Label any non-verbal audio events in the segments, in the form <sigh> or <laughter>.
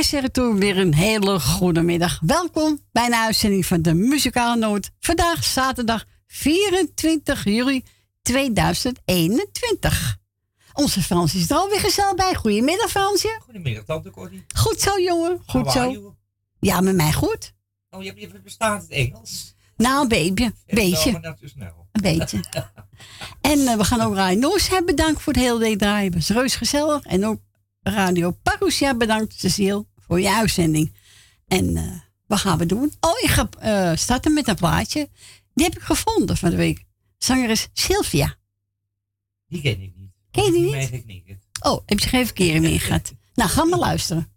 wij zeggen toen weer een hele goede middag. Welkom bij een uitzending van de Muzikale Noot. Vandaag zaterdag 24 juli 2021. Onze Frans is er alweer gezellig bij. Goedemiddag, Fransje. Goedemiddag, tante Corrie. Goed zo, jongen. Goed zo. Ja, met mij goed. Oh, je, je bestaat het Engels? Nou, een beetje. Beetje. Een beetje. <laughs> en uh, we gaan ook Radio Noors hebben. Bedankt voor het hele day draaien. Het was reus gezellig. En ook Radio Parousia bedankt, Cecile, voor je uitzending. En uh, wat gaan we doen? Oh, ik ga uh, starten met een plaatje. Die heb ik gevonden van de week. Zangeres Sylvia. Die ken ik niet. Ken je die niet? Nee, ik niet. Oh, heb je geen verkeering meer gehad? nou, ga maar luisteren.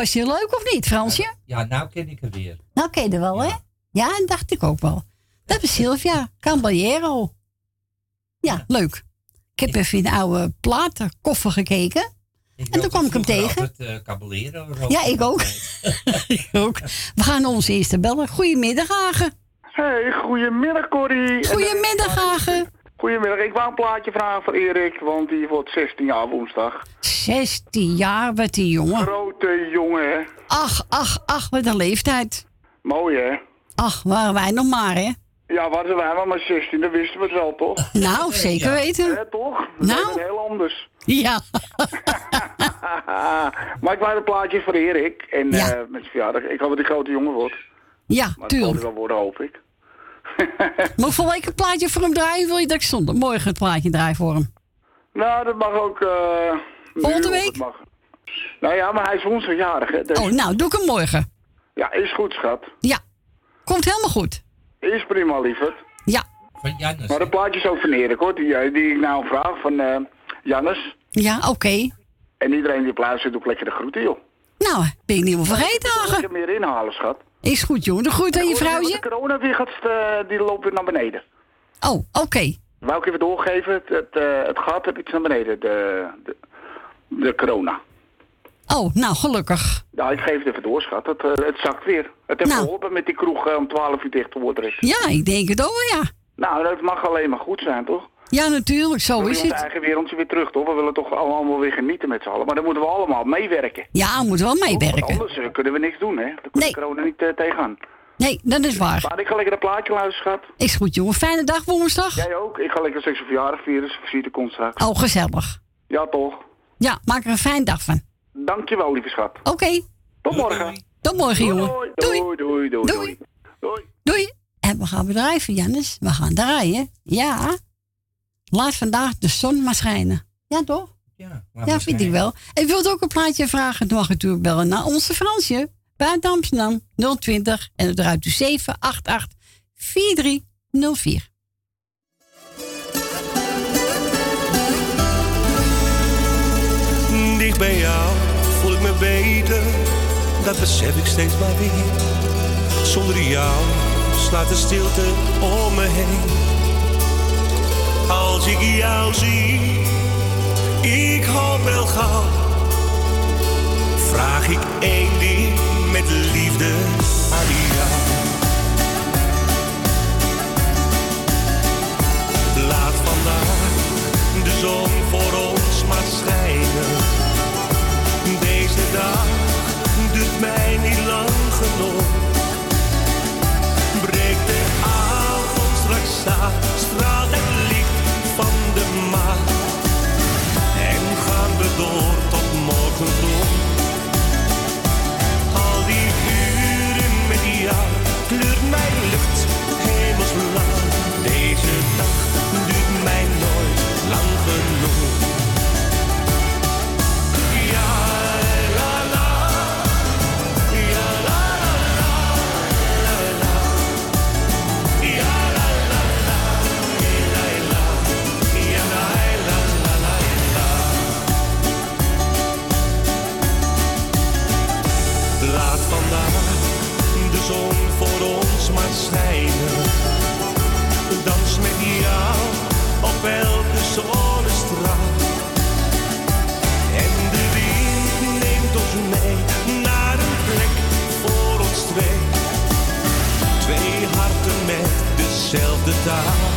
Was je leuk of niet, Fransje? Ja, nou ken ik er weer. Nou ken je er wel, hè? Ja, en dacht ik ook wel. Dat is Sylvia Caballero. Ja, leuk. Ik heb even in de oude platenkoffer gekeken. en toen kwam ik hem tegen. Het, uh, Caballero. Ja, ik ook. <laughs> ik ook. We gaan ons eerste bellen. Goedemiddag, Hagen. Hey, goedemiddag, Corrie. Goedemiddag, Hagen. Goedemiddag, ik wou een plaatje vragen voor Erik, want die wordt 16 jaar woensdag. 16 jaar, wat die jongen. Grote jongen, hè? Ach, ach, ach, wat een leeftijd. Mooi, hè? Ach, waren wij nog maar, hè? Ja, waren wij nog maar 16, dat wisten we het wel, toch? Nou, zeker weten. Ja, toch? Dat nou? heel anders. Ja. <laughs> maar ik wou een plaatje voor Erik. En ja. uh, met zijn verjaardag. Ik hoop dat die grote jongen wordt. Ja, maar tuurlijk. Dat wel worden, hoop ik. <laughs> maar voor week een plaatje voor hem draaien? Wil je dat ik zondag morgen het plaatje draai voor hem? Nou, dat mag ook... Uh, Volgende week? Mag. Nou ja, maar hij is woensdagjarig, hè. Dus... Oh, nou, doe ik hem morgen. Ja, is goed, schat. Ja, komt helemaal goed. Is prima, lieverd. Ja. Van Jannes. Maar de plaatjes over van Erik, hoor, die, eh, die ik nou vraag van uh, Jannes. Ja, oké. Okay. En iedereen die luistert, doet lekker de groeten, joh. Nou, ben ik niet meer vergeten, Ik meer inhalen, schat. Is goed, jongen. De groet aan je vrouwtje. De corona weer gaat, uh, die loopt weer naar beneden. Oh, oké. Okay. Wou ik even doorgeven, het, het, uh, het gaat heb iets naar beneden, de, de, de corona. Oh, nou, gelukkig. Ja, ik geef het even door, schat. Het, uh, het zakt weer. Het heeft nou. geholpen met die kroeg om 12 uur dicht te worden. Ja, ik denk het ook, ja. Nou, dat mag alleen maar goed zijn, toch? Ja, natuurlijk, zo is het. We eigen wereldje weer terug, toch? We willen toch allemaal weer genieten met z'n allen. Maar dan moeten we allemaal meewerken. Ja, moeten we wel meewerken. Want anders uh, kunnen we niks doen, hè? Dan kunnen nee. corona niet uh, tegenaan. Nee, dat is waar. Maar ik ga lekker een plaatje luisteren, schat. Is goed, jongen. Fijne dag woensdag. Jij ook. Ik ga lekker seks verjaardag vieren, dus zie de komt straks. Oh, gezellig. Ja, toch? Ja, maak er een fijne dag van. Dankjewel, lieve schat. Oké. Okay. Tot morgen. Tot morgen, jongen. Doei. Doei, doei, doei. Doei. Doei. doei. En we gaan bedrijven, Jannes. We gaan draaien. Ja. Laat vandaag de zon maar schijnen. Ja, toch? Ja, ja vind ik wel. En wilt ook een plaatje vragen, dan mag u natuurlijk bellen naar onze Fransje. Buiten Amsterdam 020 en het eruit u 788 4304. Dicht bij jou voel ik me beter, dat besef ik steeds maar weer. Zonder jou slaat de stilte om me heen als ik jou zie. Ik hoop wel gauw, vraag ik één ding met liefde aan jou. Laat vandaag de zon voor ons maar schijnen. Dezelfde taal.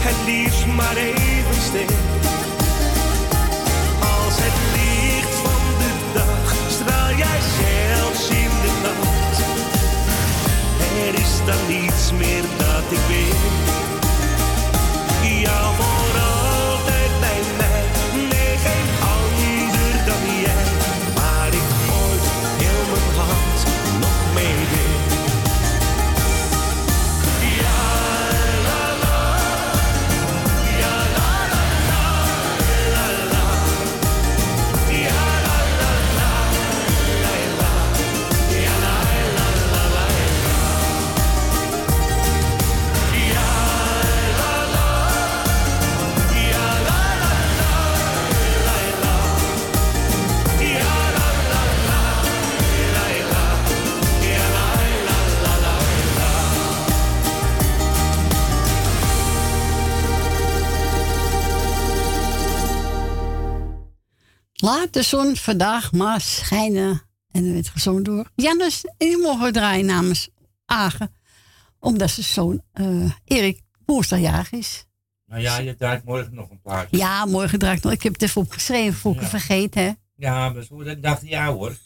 Het liefst maar even stil. Als het licht van de dag straal jij zelfs in de nacht. Er is dan niets meer dat ik wil. Laat de zon vandaag maar schijnen. En er werd gezongen door Jannes. En die mogen draaien namens Agen. Omdat zijn zoon eh, Erik woensdagjarig is. Nou ja, je draait morgen nog een plaatje. Ja, morgen draai ik nog. Ik heb het even opgeschreven voor ik het Ja. vergeet, hè. Ja, maar zo dat dacht ja hoor.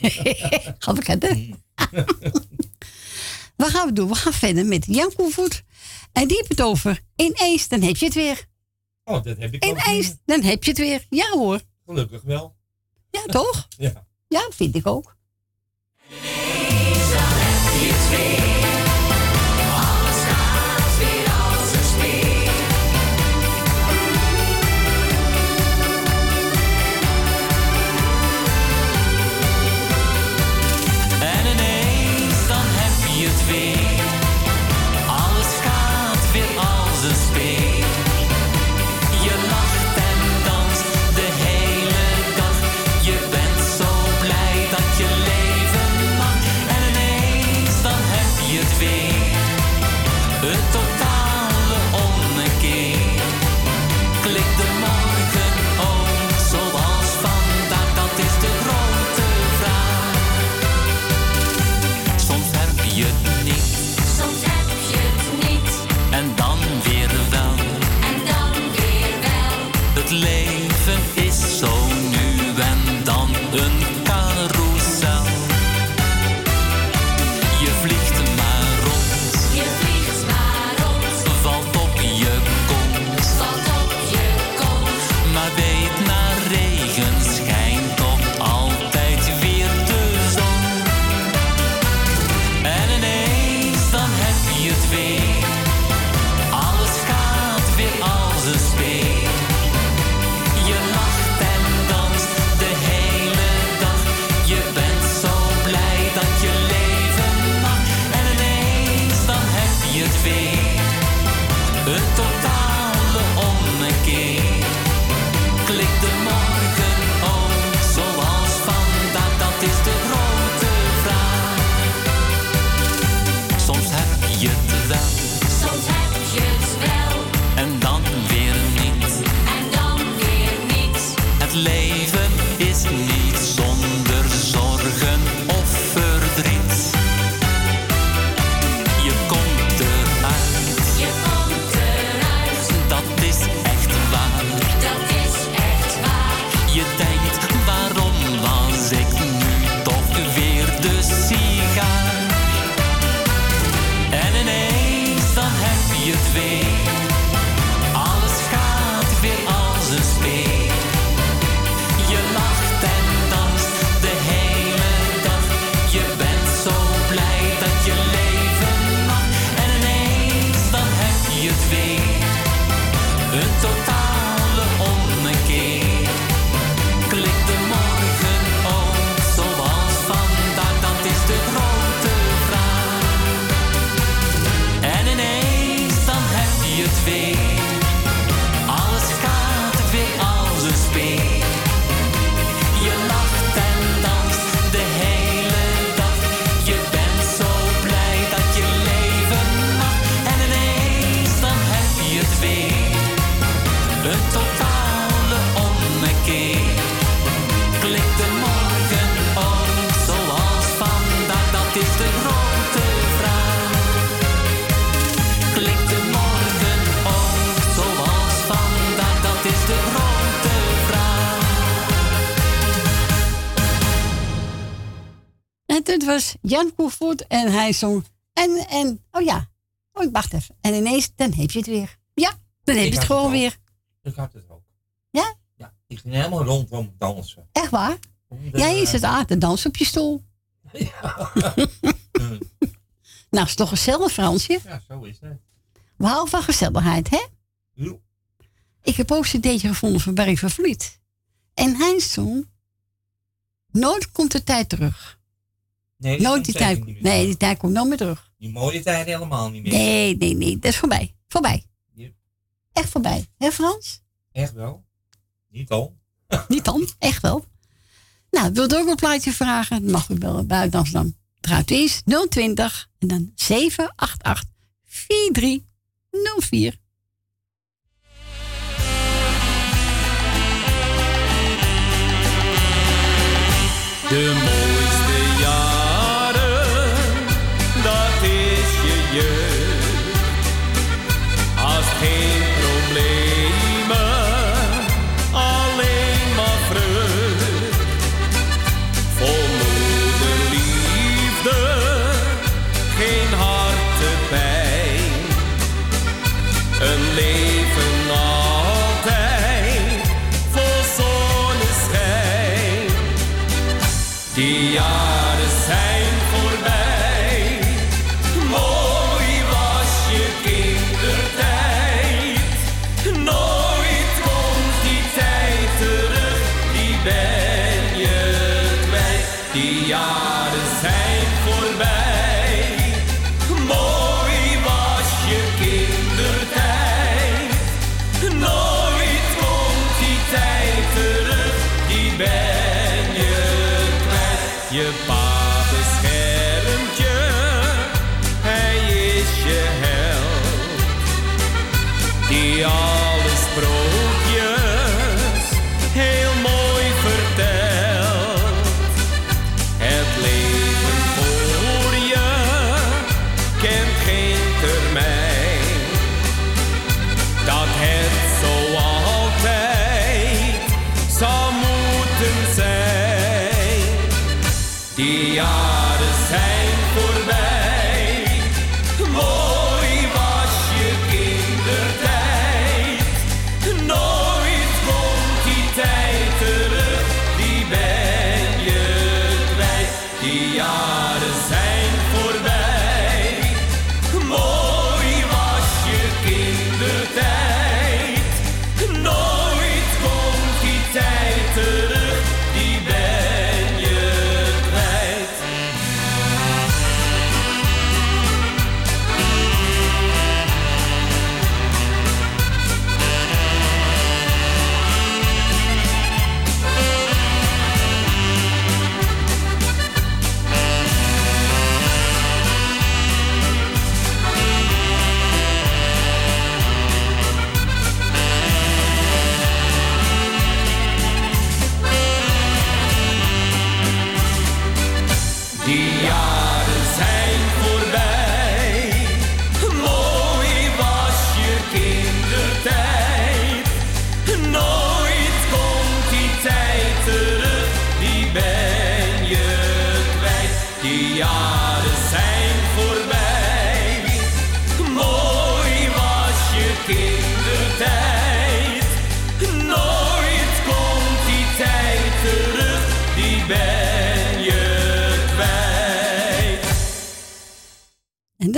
<laughs> Ga ik het, hè? <laughs> wat gaan we doen? We gaan verder met Jan Koevoet. En die heeft het over. Ineens, dan heb je het weer. Oh, dat heb ik Ineens, dan heb je het weer. Ja hoor. Gelukkig wel. Ja, toch? ja. Ja, vind ik ook. Jan Koevoet en hij zong. En, en, oh ja. Oh, ik wacht even. En ineens, dan heb je het weer. Ja, dan heb je het gewoon weer. Ik had het ook. Ja? Ja, ik ging helemaal rondom dansen. Echt waar? Jij is het aan te dansen op je stoel. Ja. <laughs> nou, is toch gezellig, Fransje? Ja, zo is het. We houden van gezelligheid, hè? Ja. Ik heb ook een cd'tje gevonden van Barry van Vliet. En hij zong... Nooit komt de tijd terug. Nee, nooit die tijd. Nee, die tijd komt nooit meer terug. Die mooie tijd helemaal niet meer. Nee, nee, nee. Dat is voorbij. Voorbij. Echt voorbij. Hè, Frans? Echt wel. Niet dan. <laughs> niet dan. Echt wel. Nou, wilt u ook een plaatje vragen? Dan mag u wel buiten Amsterdam. Draait eens 020 en dan 788 4304. De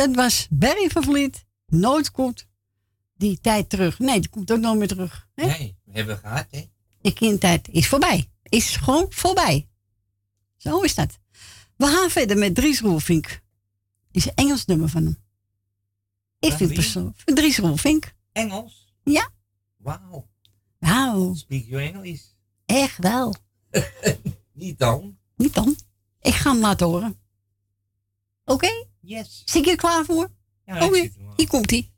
dat was Barry van Vliet. Nooit komt die tijd terug. Nee, die komt ook nooit meer terug. Hè? Nee, we hebben gehad, hè? De kindertijd is voorbij. Is gewoon voorbij. Zo is dat. We gaan verder met Dries Roelvink. Is een Engels nummer van hem. Ik Van vind persoonlijk... Dries Roelvink. Engels? Ja. Wauw. Nou, Speak your English. echt wel. <laughs> Niet dan. Niet dan. Ik ga hem laten horen. Oké? Yes. Zit je er klaar voor? Ja, ik Oké, zit er wel. hier komt hij.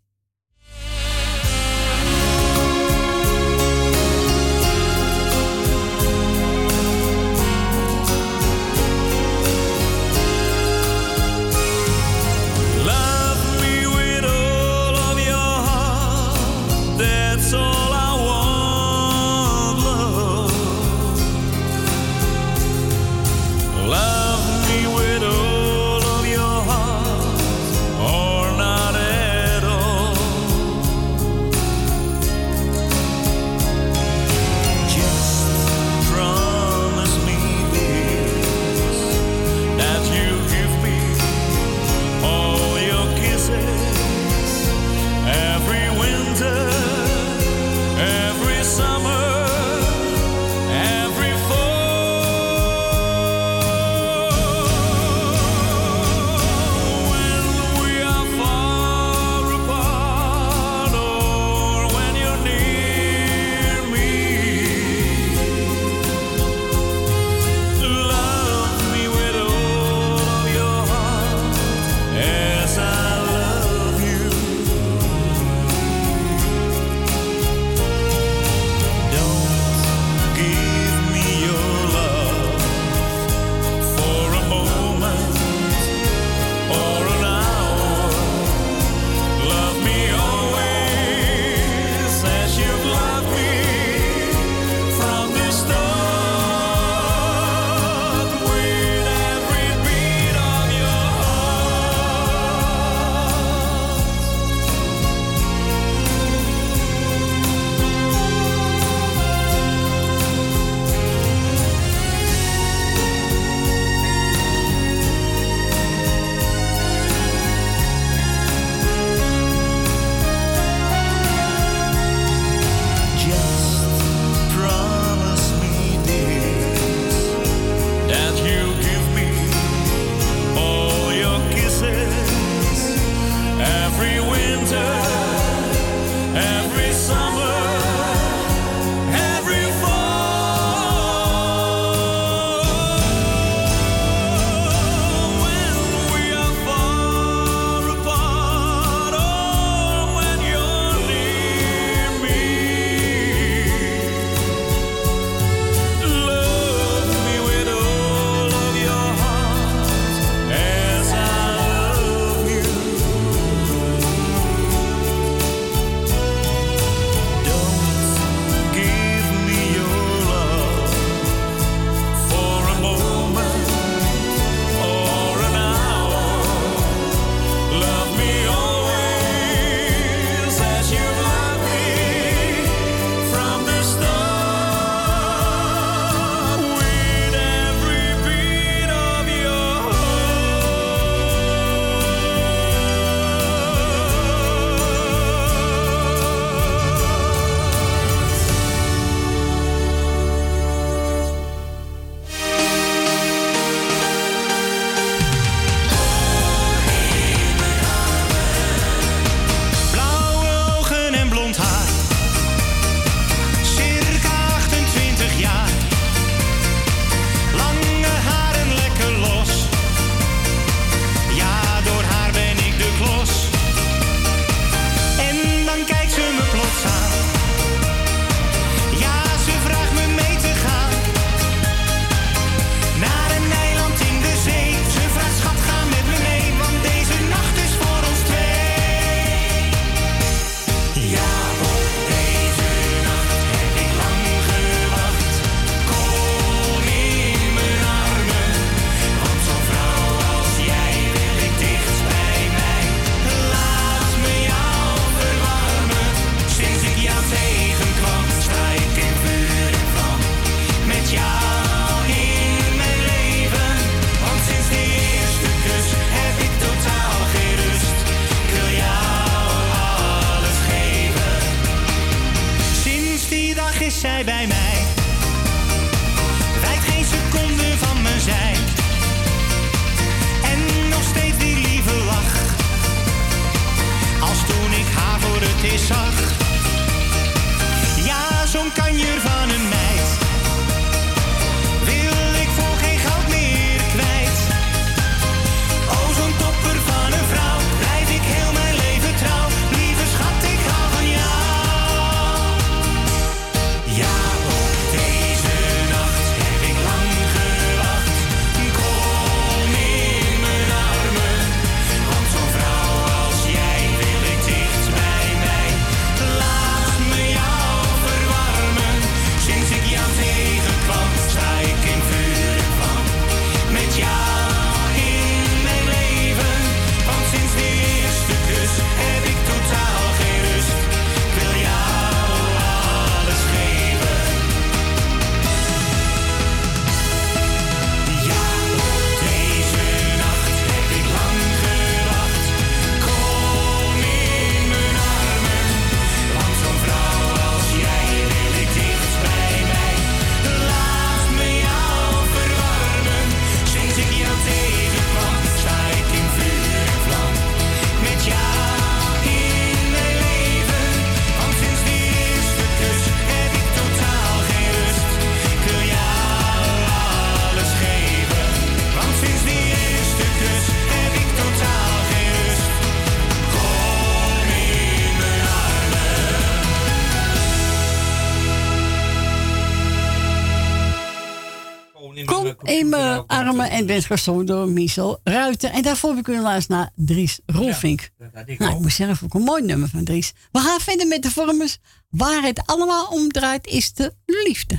En werd gezongen door Michel Ruiter. En daarvoor heb ik kunnen luisteren naar Dries Rolfink. Dat had ik Nou, ik ook. moet zeggen, vond ik een mooi nummer van Dries. We gaan verder met de vormers. Waar het allemaal om draait is de liefde.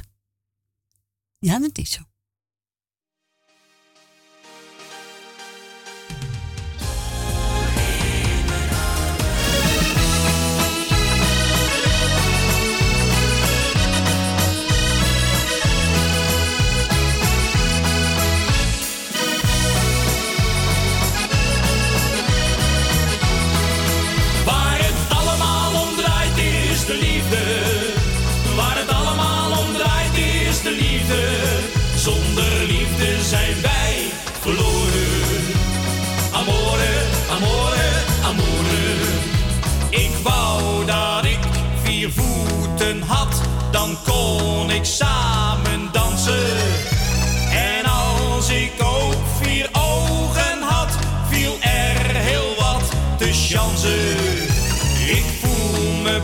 Ja, dat is zo.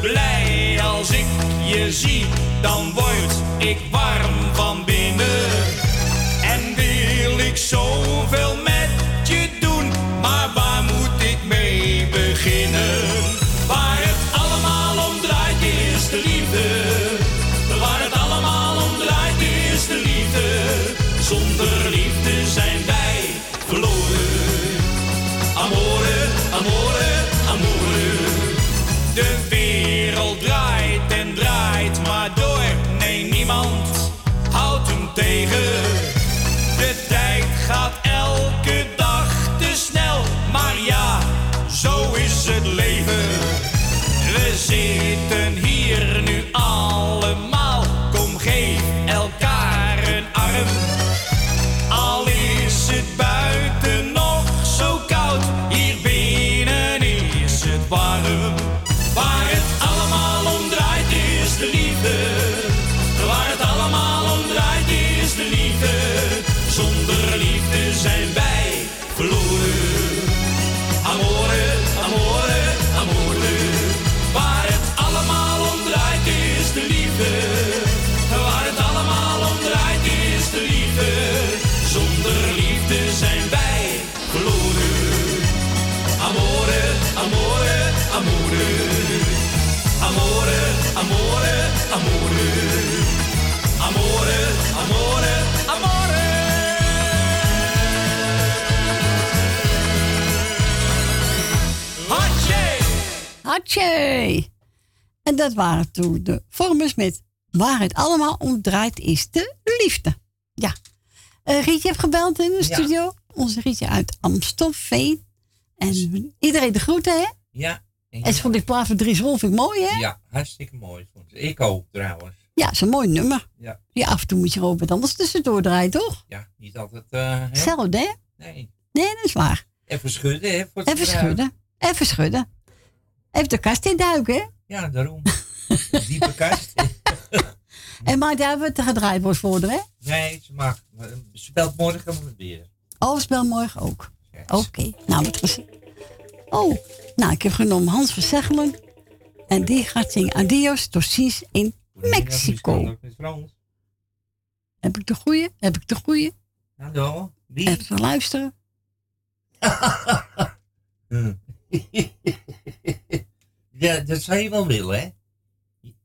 Blij als ik je zie, dan word ik warm van binnen. En wil ik zoveel met Hatje! En dat waren toen de vormers met waar het allemaal om draait is de liefde. Ja. Eh Rietje heeft gebeld in de Ja. studio. Onze Rietje uit Amstelveen. En iedereen de groeten, hè? Ja. En En ze vond die plaat van Dries Wolfink mooi, hè? Ja, hartstikke mooi. Ik ook trouwens. Ja, is een mooi nummer. Ja, Ja, af en toe moet je ook wat anders tussendoor draaien, toch? ja niet altijd. hè? Hetzelfde, hè? Nee. Nee, dat is waar. Even schudden, hè? Even schudden. Even schudden. Even de kast in duiken, hè? Ja, daarom. Een <laughs> Diepe kast. <laughs> En maar daar hebben we het gedraaid voor hè? Nee, ze mag. Ze belt morgen weer. Oh, spel morgen ook. Yes. Oké, nou wat gezien. Oh, nou ik heb genomen Hans van. En die gaat zingen Adios, Torsis in Mexico. Met Frans. Heb ik de goeie? Heb ik de goeie? Hallo, wie? Even te luisteren. <laughs> <laughs> Ja, dat zou je wel willen, hè?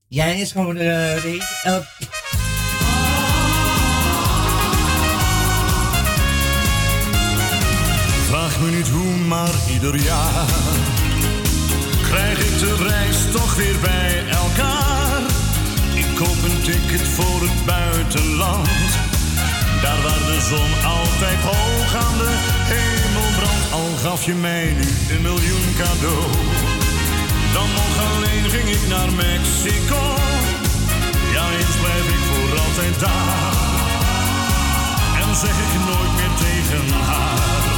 Jij is gewoon Rick. Eh, Vraag me niet hoe, maar ieder jaar krijg ik de reis toch weer bij elkaar. Ik koop een ticket voor het buitenland. Daar waar de zon altijd hoog aan de. Al gaf je mij nu een miljoen cadeau. Dan nog alleen ging ik naar Mexico. Ja, eens blijf ik voor altijd daar. En zeg ik nooit meer tegen haar.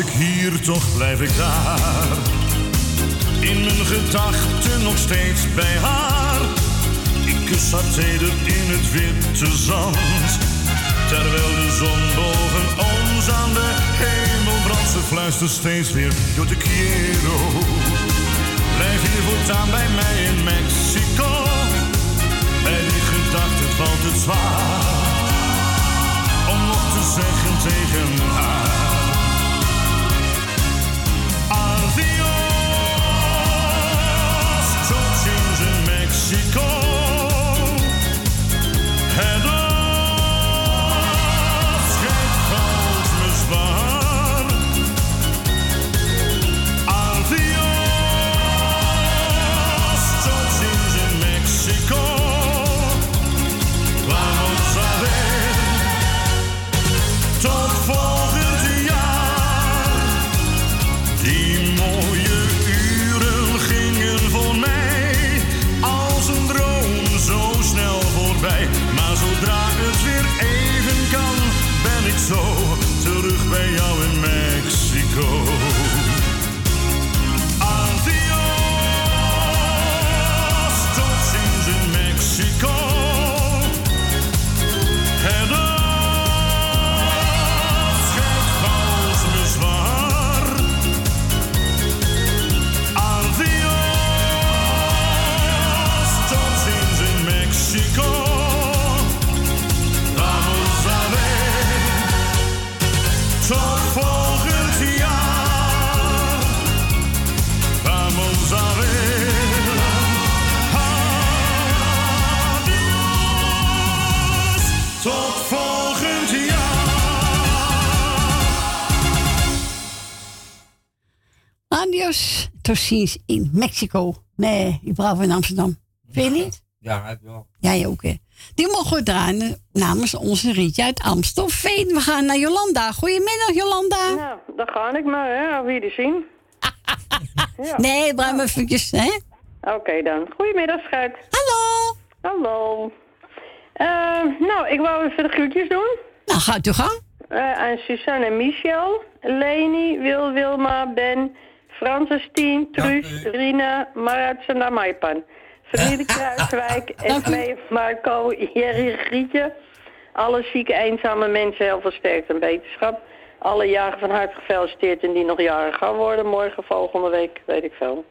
Hier toch blijf ik daar. In mijn gedachten nog steeds bij haar. Ik kus haar teder in het witte zand. Terwijl de zon boven ons aan de hemel brandt. Ze fluistert steeds weer, yo te quiero. Blijf hier voortaan bij mij in Mexico. Bij die gedachte valt het zwaar. Om nog te zeggen tegen haar. Adios, tot ziens in Mexico. Nee, ik blijf in Amsterdam. Vind je niet? Ja, heb je wel. Jij ook, hè? Die mogen we draaien namens onze Rietje uit Amstelveen. We gaan naar Jolanda. Goedemiddag, Jolanda. Nou, dan ga ik maar, hè. Op zien. <laughs> ja. Nee, blijf maar eventjes, hè? Oké dan. Goedemiddag, schat. Hallo. Hallo. Eh, nou, ik wou even de groetjes doen. Nou, gaat uw gang. Eh, aan Suzanne en Michel, Leni, Wil, Wilma, Ben, Francis, Tien, Truus, Rina, Marat en Maipan. Familie <laughs> Kruiswijk, Esmee, Marco, Jerry, Grietje. Alle zieke, eenzame mensen heel veel sterkte en beterschap. Alle jaren van harte gefeliciteerd en die nog jaren gaan worden. Morgen, volgende week, weet ik veel. <laughs>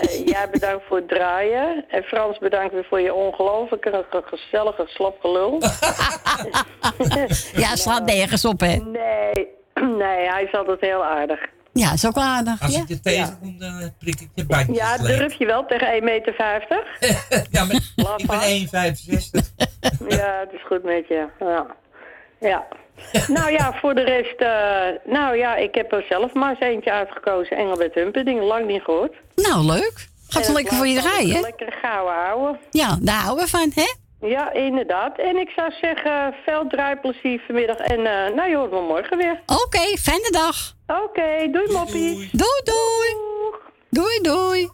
Eh, jij bedankt voor het draaien. En Frans bedankt weer voor je ongelooflijke, ge- gezellige, slap gelul. <laughs> Ja, slaat nergens op, hè? Nee, <clears throat> nee, hij is altijd heel aardig. Ja, is ook wel aardig. Als ja? ik je tegenkom, dan eh, prik ik je bandjes Ja, durf je wel tegen 1,50 meter? <laughs> Ja, maar ik ben 1,65. <laughs> Ja, het is goed met je. Ja. ja. nou ja, voor de rest... eh, nou ja, ik heb er zelf maar eens eentje uitgekozen. Engelbert Humperdinck, lang niet gehoord. Nou, leuk. Gaat wel lekker voor je draaien, hè? Lekker gouden houden. Ja, daar houden we van, hè? Ja, inderdaad. En ik zou zeggen, veel draaiplezier vanmiddag. En eh, nou, je hoort me morgen weer. Oké, fijne dag. Oké, doei moppie. Doei, doei. Doei, doei.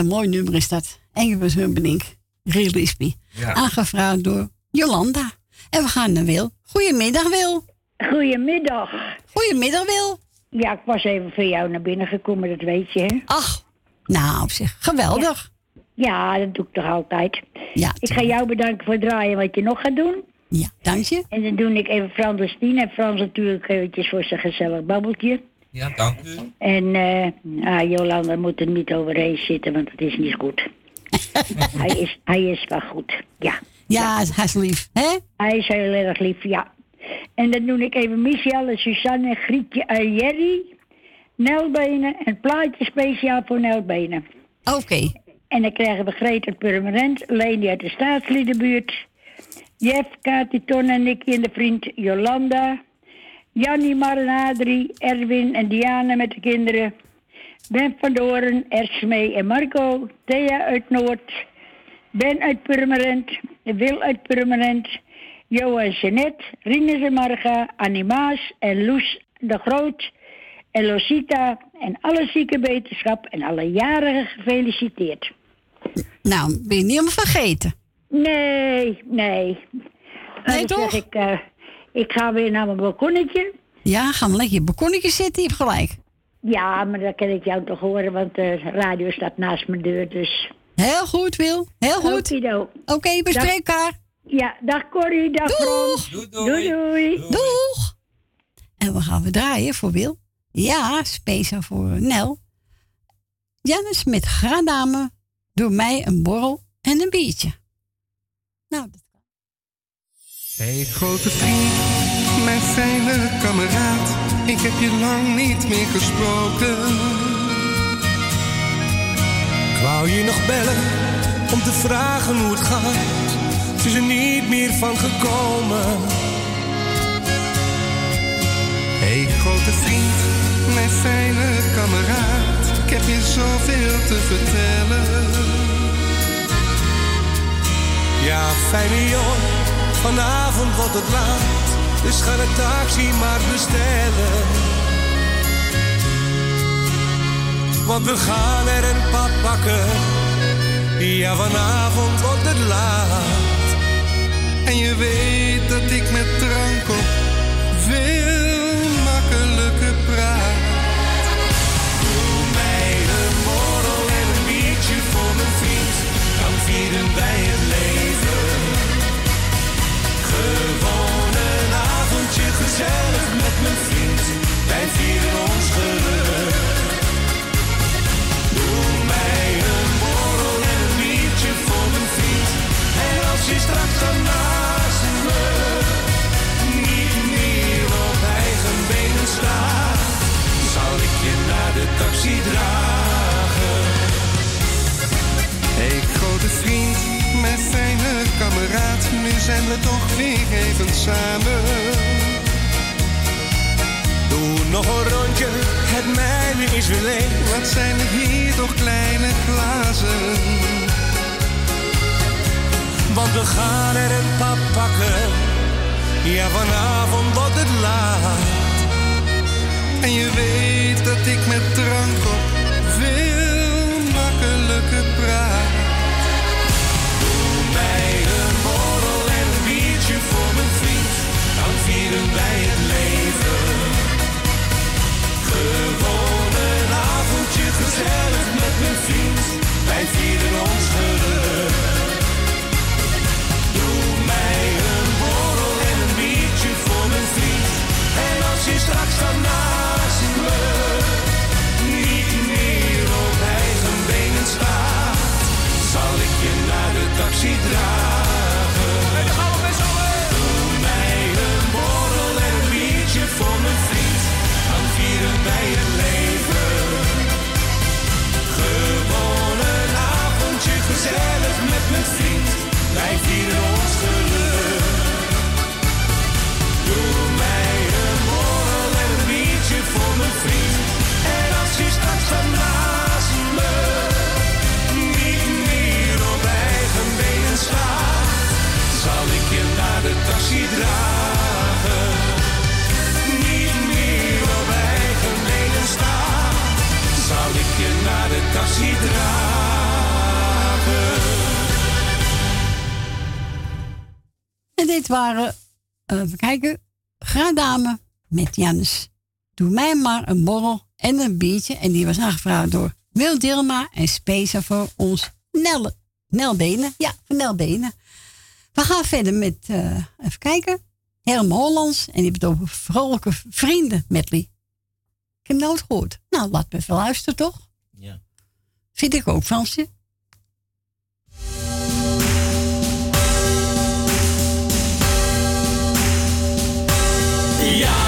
Een mooi nummer is dat. Engels Me. Ja. Aangevraagd door Jolanda. En we gaan naar Wil. Goedemiddag, Wil. Goedemiddag. Goedemiddag, Wil. Ja, ik was even voor jou naar binnen gekomen, dat weet je, hè? Ach, nou zeg, geweldig. Ja, dat doe ik toch altijd. Ja. Ik ga jou bedanken voor het draaien wat je nog gaat doen. Ja, dank je. En dan doe ik even Frans en Stien. En Frans natuurlijk eventjes voor zijn gezellig babbeltje. Ja, dank u. En eh ah, Jolanda moet er niet overheen zitten, want het is niet goed. <laughs> hij, is, hij is wel goed, ja. Ja, hij is lief, hè? Hij is heel erg lief, ja. En dan doe ik even Michel en Suzanne, Grietje en Jerry. Nelbenen, een plaatje speciaal voor Nelbenen. Oké. En dan krijgen we Greta Permanent, Leni uit de staatsliedenbuurt. Jeff, Kati, Ton en Nicky en de vriend Jolanda. Jannie, Mar en Adrie, Erwin en Diana met de kinderen. Ben van Doorn, Ersmee en Marco. Thea uit Noord. Ben uit Purmerend. Wil uit Purmerend. Jo en Jeanette. Rinus en Marga. Animaas en Loes de Groot. En Losita. En alle zieke wetenschap en alle jarigen gefeliciteerd. Nou, ben je niet helemaal vergeten. Nee, nee. Nee, Dan toch? Zeg ik, eh, ik ga weer naar mijn balkonnetje. Ja, ga maar lekker in je balkonnetje zitten, je hebt gelijk. Ja, maar dan kan ik jou toch horen, want de radio staat naast mijn deur, dus... Heel goed, Wil. Heel goed. Oké, we Dag. spreken elkaar. Ja, dag Corrie, dag Frans. Doei, Doei, doei. Doeg! En we gaan we draaien voor Wil. Ja, speciaal voor Nel. Janne Smit, graadame, doe mij een borrel en een biertje. Nou, dat Hey grote vriend, mijn fijne kameraad, ik heb je lang niet meer gesproken. Ik wou je nog bellen om te vragen hoe het gaat. Het is er niet meer van gekomen. Hey grote vriend, mijn fijne kameraad, ik heb je zoveel te vertellen. Ja, fijne jongen, vanavond wordt het laat. Dus ga de taxi maar bestellen. Want we gaan er een paar pakken. Ja, vanavond wordt het laat. En je weet dat ik met drank op veel makkelijker praat. Doe mij een borrel en een biertje voor mijn vriend. Dan vieren wij gezellig met mijn vriend, wij vieren ons geluk. Doe mij een borrel en een biertje voor mijn vriend. En als je straks dan naast me niet meer op eigen benen staat, zal ik je naar de taxi dragen. Hey grote vriend, mijn fijne kameraad, nu zijn we toch weer even samen. Doe nog een rondje, het mijne is weer leeg. Wat zijn er hier toch kleine glazen? Want we gaan er een pap pakken. Ja, vanavond wordt het laat. En je weet dat ik met drank op veel makkelijker praat. Doe mij een borrel en een biertje voor mijn vriend. Dan vieren wij het leven. gezellig met mijn vriend, wij vieren ons geluk. Doe mij een borrel en een biertje voor mijn vriend. En als je straks vandaag. Ik hier een onsterfelijke. Doe mij een morgenbietje voor mijn vriend. En als hij staat te blaasten, niet meer op eigen benen staat, zal ik je naar de taxi dragen. Niet meer op eigen benen staat, zal ik je naar de taxi dragen. En dit waren, eh, even kijken, Graadame met Jannes. Doe mij maar een borrel en een biertje. En die was aangevraagd door Wil Dilma en speciaal voor ons Nelle. Nelbenen, ja, van Nelbenen. We gaan verder met, eh, even kijken, Herm Hollands. En die bedoelt vrolijke vrienden medley. Ik heb nooit gehoord. Nou, laat me even luisteren, toch? Ja. Vind ik ook, Fransje. Yeah.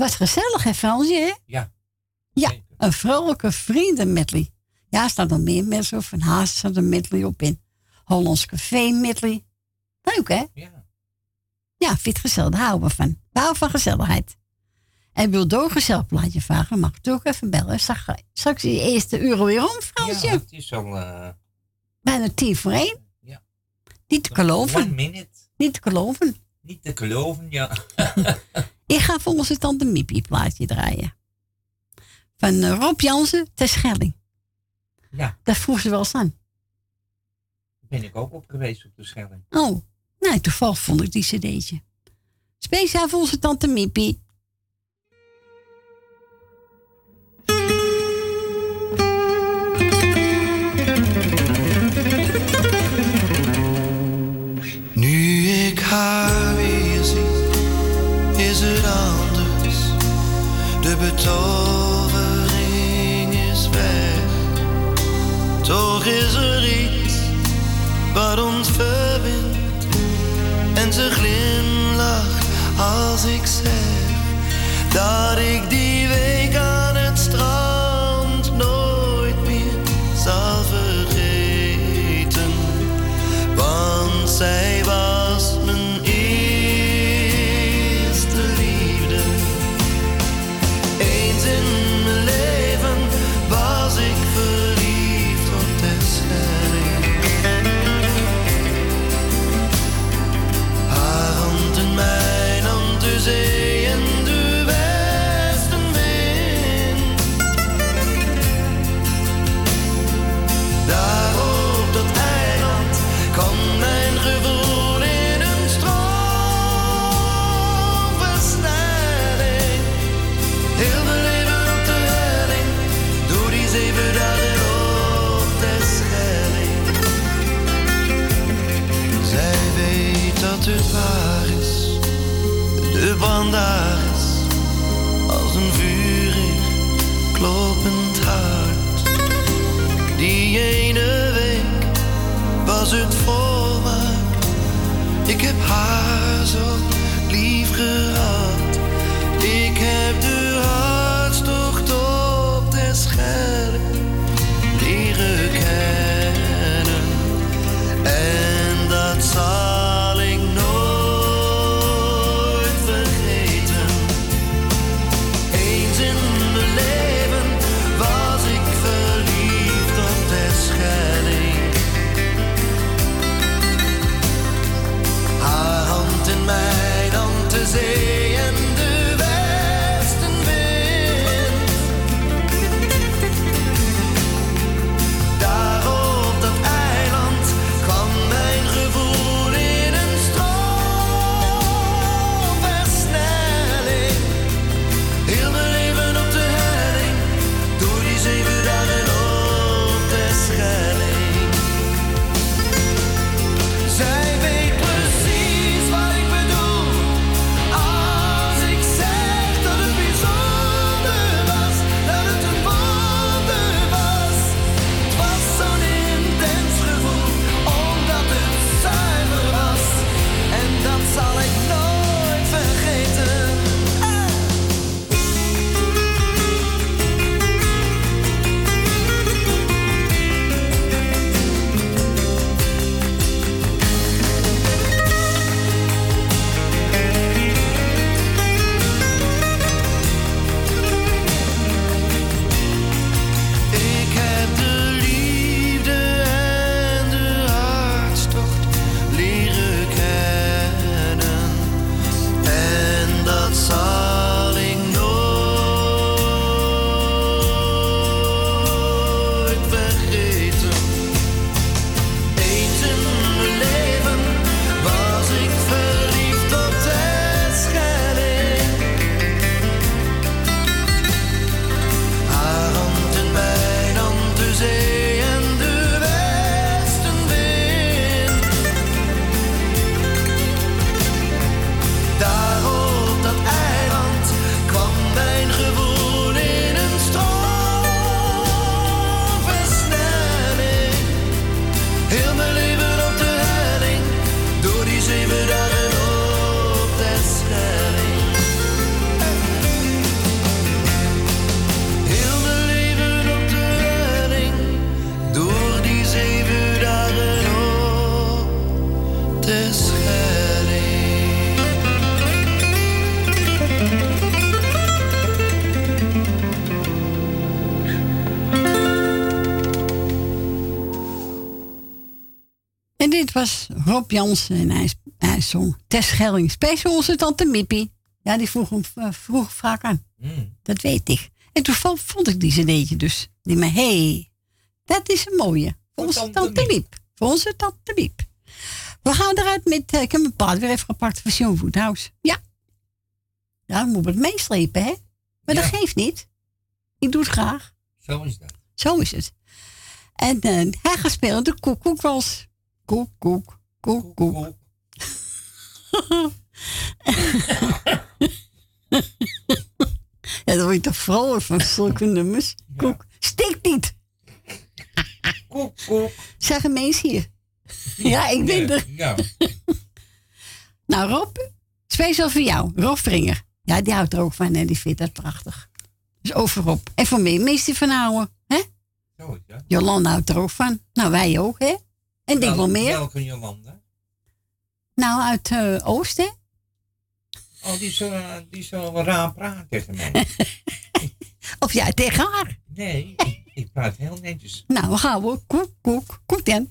Wat gezellig, hè, Fransje? Hè? Ja. Ja, een vrolijke vrienden medley. Ja, er staan nog meer mensen Van Haas staat een medley op in. Hollands Café medley. Leuk, hè? Ja. Ja, vind het gezellig. Daar houden we van. We houden van gezelligheid. En wil door gezellig plaatje vragen, mag ik ook even bellen. Straks, straks die eerste uur weer om, Fransje. Ja, het is al... Uh... Bijna tien voor één. Ja. Niet te geloven. One minute. Niet te geloven. Niet te geloven, ja. <laughs> ik ga voor onze tante Miepie plaatje draaien. Van uh, Rob Jansen ter Schelling. Ja. Dat vroeg ze wel eens aan. Ben ik ook op geweest op de Schelling. Oh, nou, toevallig vond ik die cd'tje. Speciaal voor onze tante Miepie. Betovering is weg. Toch is er iets wat ons verbindt. En ze glimlacht als ik zeg dat ik die week aan het strand Rob Jansen en hij, hij zong Tess Schelling. Special onze tante Mippie. Ja, die vroeg hem eh, vroeg vaak aan. Mm. Dat weet ik. En toen vond, ik die cd'tje dus. Die me, hé, hey, dat is een mooie. Voor onze tante Miep. Voor onze tante Miep. We gaan eruit met, eh, ik heb mijn paard weer even gepakt van Sean Woodhouse. Ja. Ja, dan moet het meeslepen, hè? Maar dat geeft niet. Ik doe het graag. Zo is dat. Zo is het. En eh, hij gaat spelen de koekoekwals. Koek, koek, koek, koek. <laughs> ja, dan word je toch vrolijk van zulke nummers. Koek. Stikt niet. Koek, koek. Zeggen mensen hier. Ja, ik ben er. Ja. <laughs> Nou, Rob, speciaal voor jou. Rob Vringer. Ja, die houdt er ook van en die vindt dat prachtig. Dus over Rob. En voor mij meestal van houden. Hè? Dat. Jolanda houdt er ook van. Nou, wij ook, hè? En denk wel Wel- meer. Welke Jolanda? Nou, uit eh Oosten. Oh, die zo, die zo raar praat tegen mij. <laughs> Of jij tegen haar. Nee, ik, praat heel netjes. Nou, we gaan we. Koek, koek, koek dan.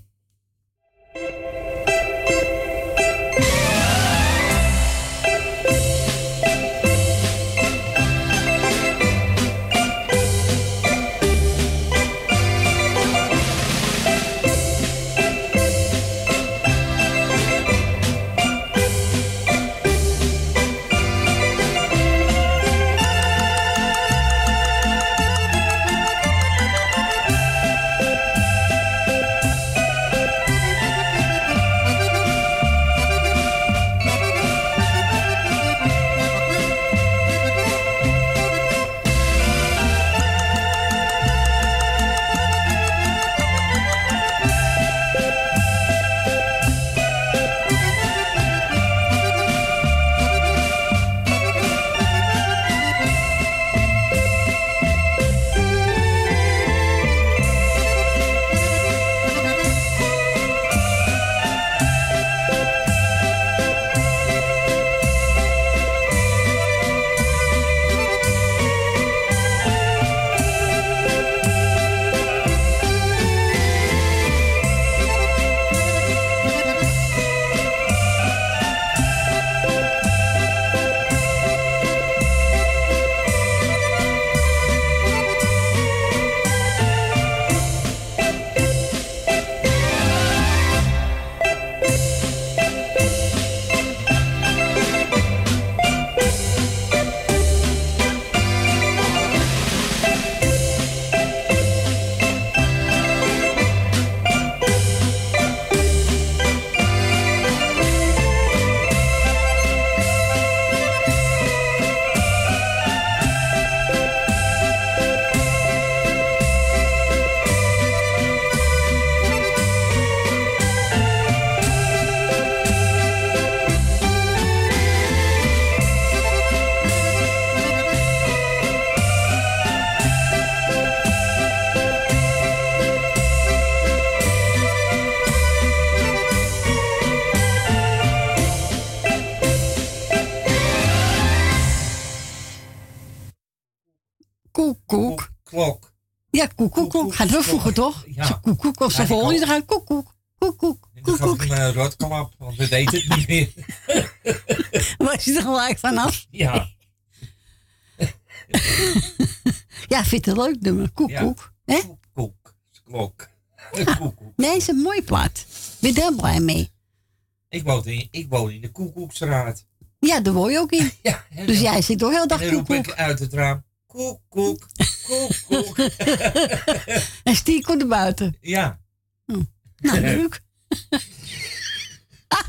Ja, koek, koek, koek. Gaat wel vroeger, toch? Ja. Koek, koek. Als Ja, de ik volgende ook. eruit. Koek, koek. Koek, koek. Koek, koek. een rotklap, want we weten het niet meer. <laughs> Was je er gelijk vanaf? Ja. <laughs> Ja, vind het leuk nummer. Koek, koek. Hè? Koek. Klok. <laughs> Nee, is een mooi plaat. Ben er blij mee? Ik woon in, ik woon in de Koekoekstraat. Ja, daar woon je ook in. Ja, Dus jij zit toch heel En dag dan koek, roep koek. ik uit het raam. Koek, koek, koek, koek. En stiek op de buiten. Ja. Nou, leuk. <laughs> ah.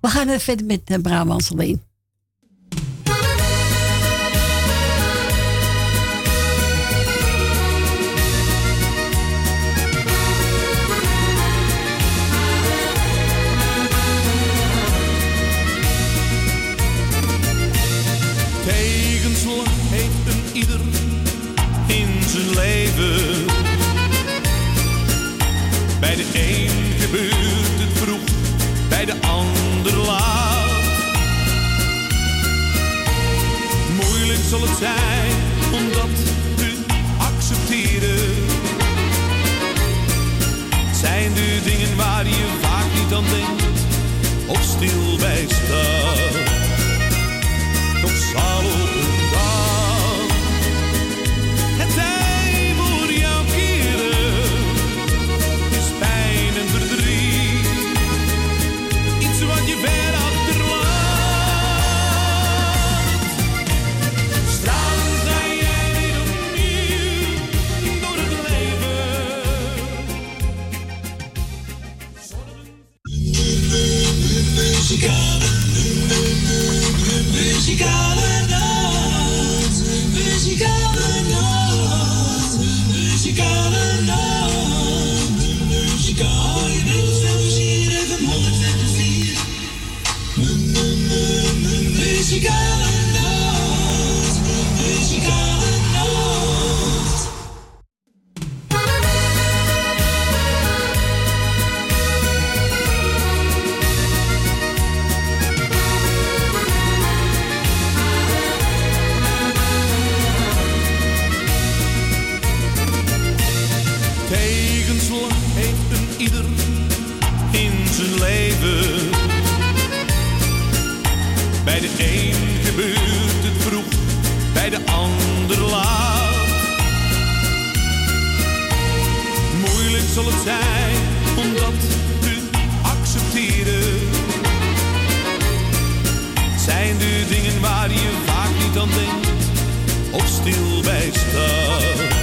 We gaan even verder met uh, Brabants alleen. zijn, omdat we accepteren. Zijn er dingen waar je vaak niet aan denkt, of stil bij staat? Muzikale noot, muzikale noot, muzikale noot, muzikale noot. Muzikale zijn om dat accepteren. Zijn er dingen waar je vaak niet aan denkt of stil bij staat?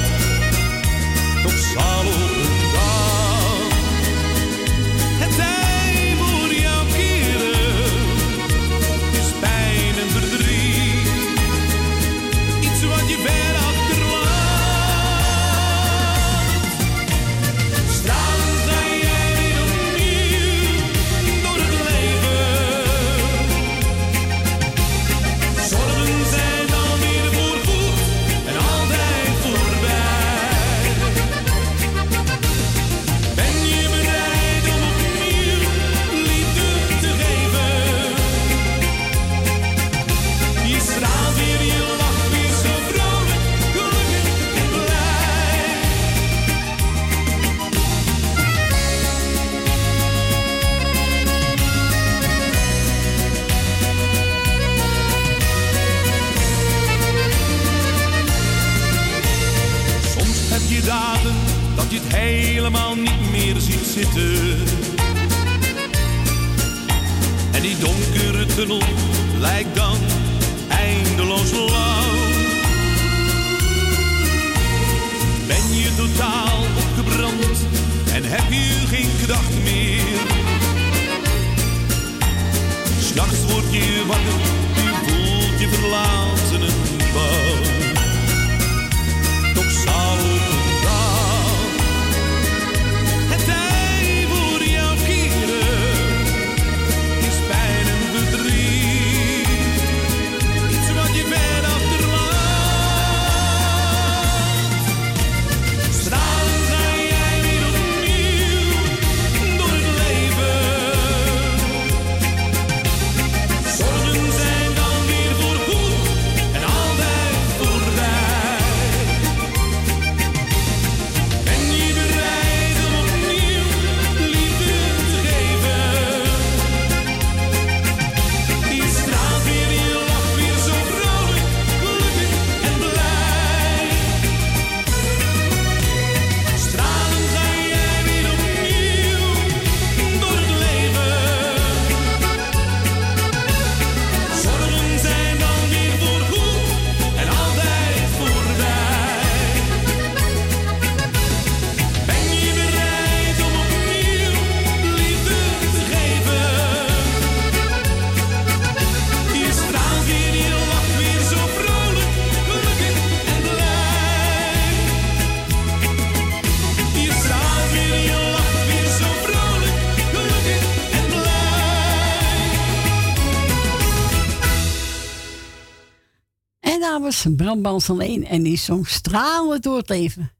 Brandbans alleen en die zong stralen door het leven.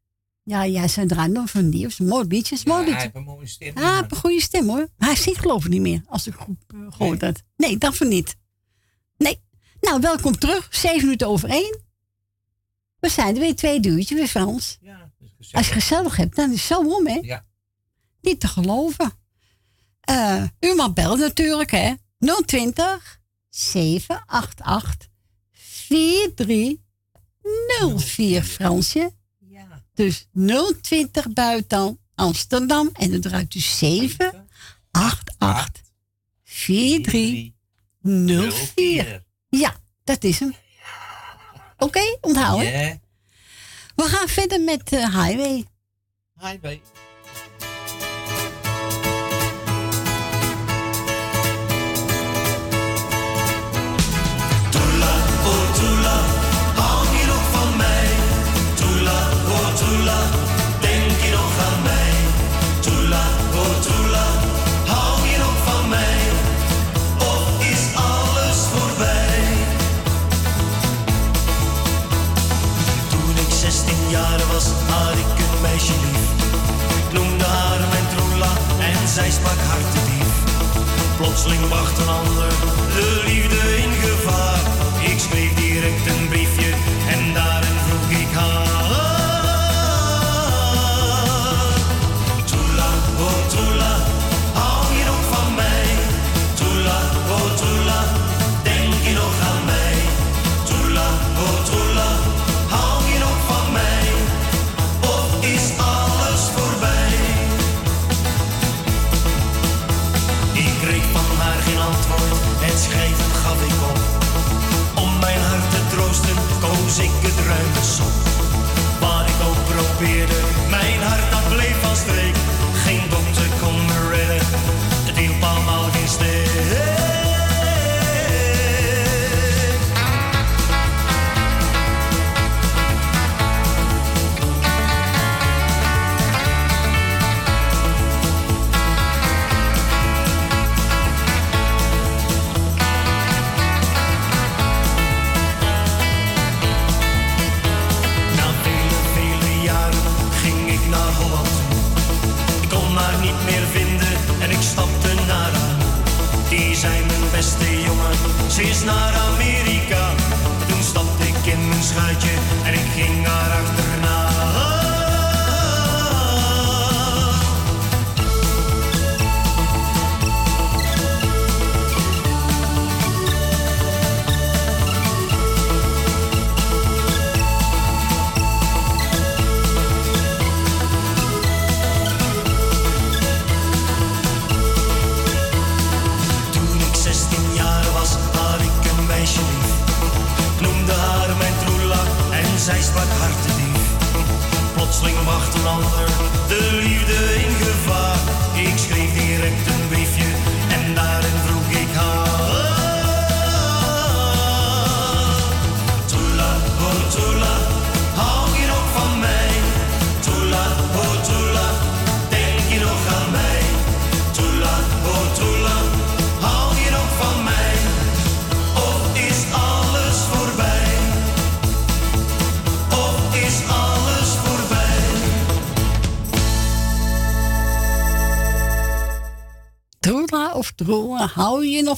Ja, ja, zijn draaien nog van die dus mooi beetje, hij heeft een mooie stem. Ah, ja, heeft een goede stem hoor. Hij zingt geloof ik niet meer, als ik goed uh, gehoord nee. had. Nee, dat van niet. Nee. Nou, welkom terug. Zeven minuten over één. We zijn er weer twee duurtjes weer van ons. Als je gezellig hebt, dan is het zo om hè. Ja. Niet te geloven. Uh, u mag bellen natuurlijk hè. 020 788 4304 Fransje. Ja. Dus 020 buiten Amsterdam en dan draait u 788 4304. Ja, dat is hem. Oké, onthouden. Ja. We gaan verder met eh, Highway. Highway. Plotseling wacht een ander, jongen, ze is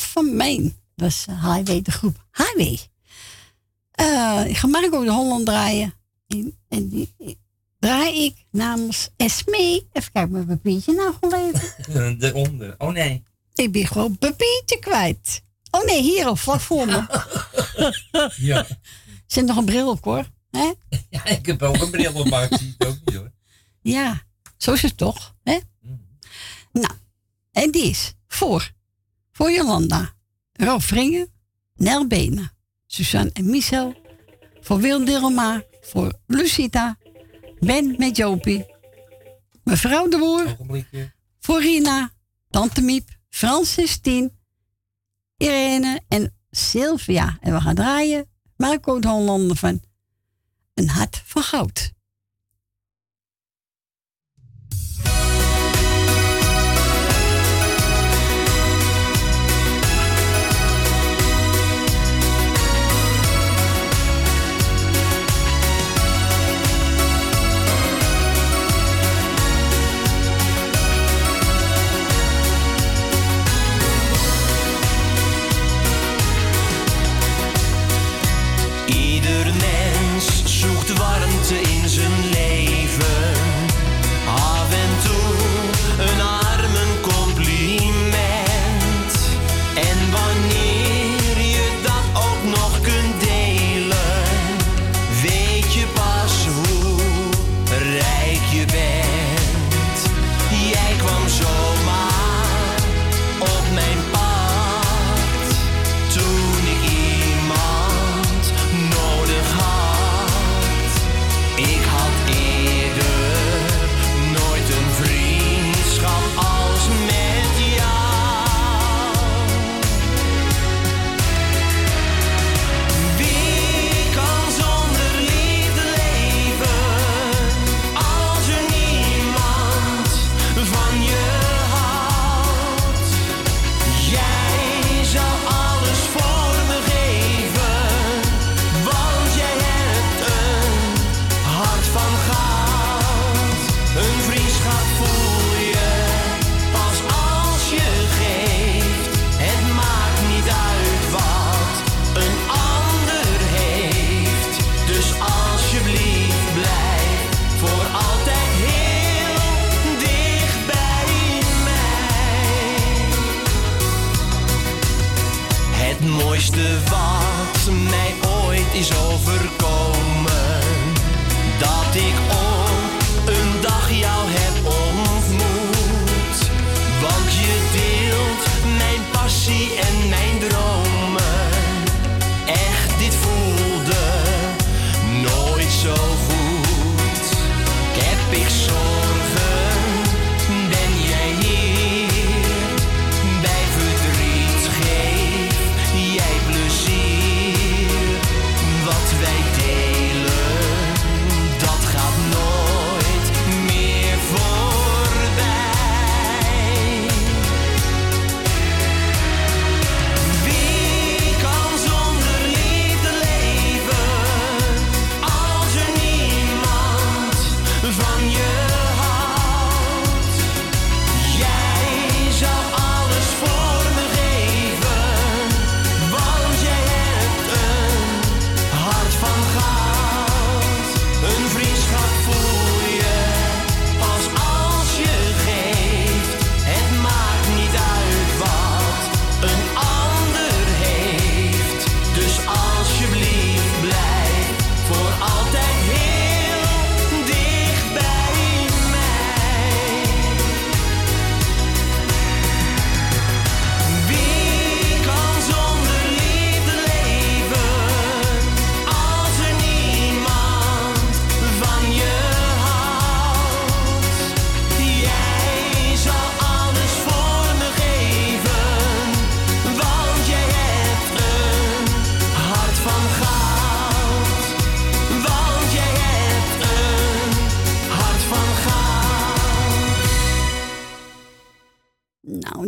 van mij? Dat is eh, Highway, de groep Highway. Eh, ik ga Marco de Holland draaien. En, en die die draai ik namens Esmee. Even kijken, mijn papiertje nou geleverd. <laughs> Eronder. Oh nee. Ik ben gewoon papiertje kwijt. Oh nee, hier al, vlak voor me. <laughs> Ja. Zit nog een bril op hoor. Hè? <laughs> Ja, ik heb ook een bril op, maar ik zie het ook niet hoor. Ja, zo is het toch. Hè? Nou, en die is voor. Voor Jolanda, Rolf Vringen, Nel Benen, Suzanne en Michel. Voor Wil Dilma, voor Lucita, Ben met Jopie. Mevrouw de Boer, voor Rina, Tante Miep, Francis Tien, Irene en Sylvia. En we gaan draaien Marco de Hollander van Een Hart van Goud. Zoekt warmte in is over.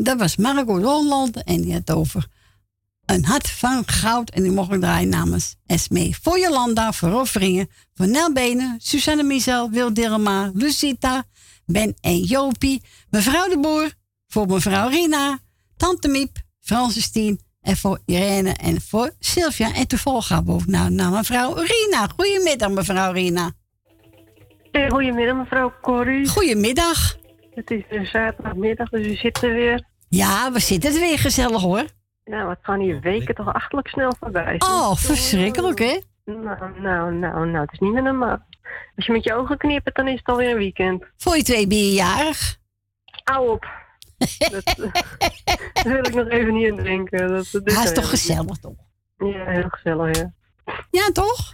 Dat was Margot Holland en die had over een hart van goud. En die mocht ik draaien namens Esmee. Voor Jolanda, voor Rofferingen, voor Nel Benen, Susanne Michel, Wil Dilma, Lucita, Ben en Jopie. Mevrouw de Boer, voor mevrouw Rina, Tante Miep, Francis Tien en voor Irene en voor Sylvia. En toevallig gaan we ook naar, naar mevrouw Rina. Goedemiddag, mevrouw Rina. Goedemiddag, mevrouw Corrie. Goedemiddag. Het is zaterdagmiddag, dus u zit er weer. Ja, we zitten er weer gezellig hoor. Nou, wat gaan die weken toch achterlijk snel voorbij. Oh, verschrikkelijk hè? Nou, nou, nou, nou, het is niet meer normaal. Als je met je ogen knippert, dan is het alweer een weekend. Voor je twee ben je jarig. Hou op. dat, <laughs> <laughs> wil ik nog even niet aan denken. Dat, dat Hij is heel toch gezellig toch? Ja, heel gezellig, ja. Ja, toch?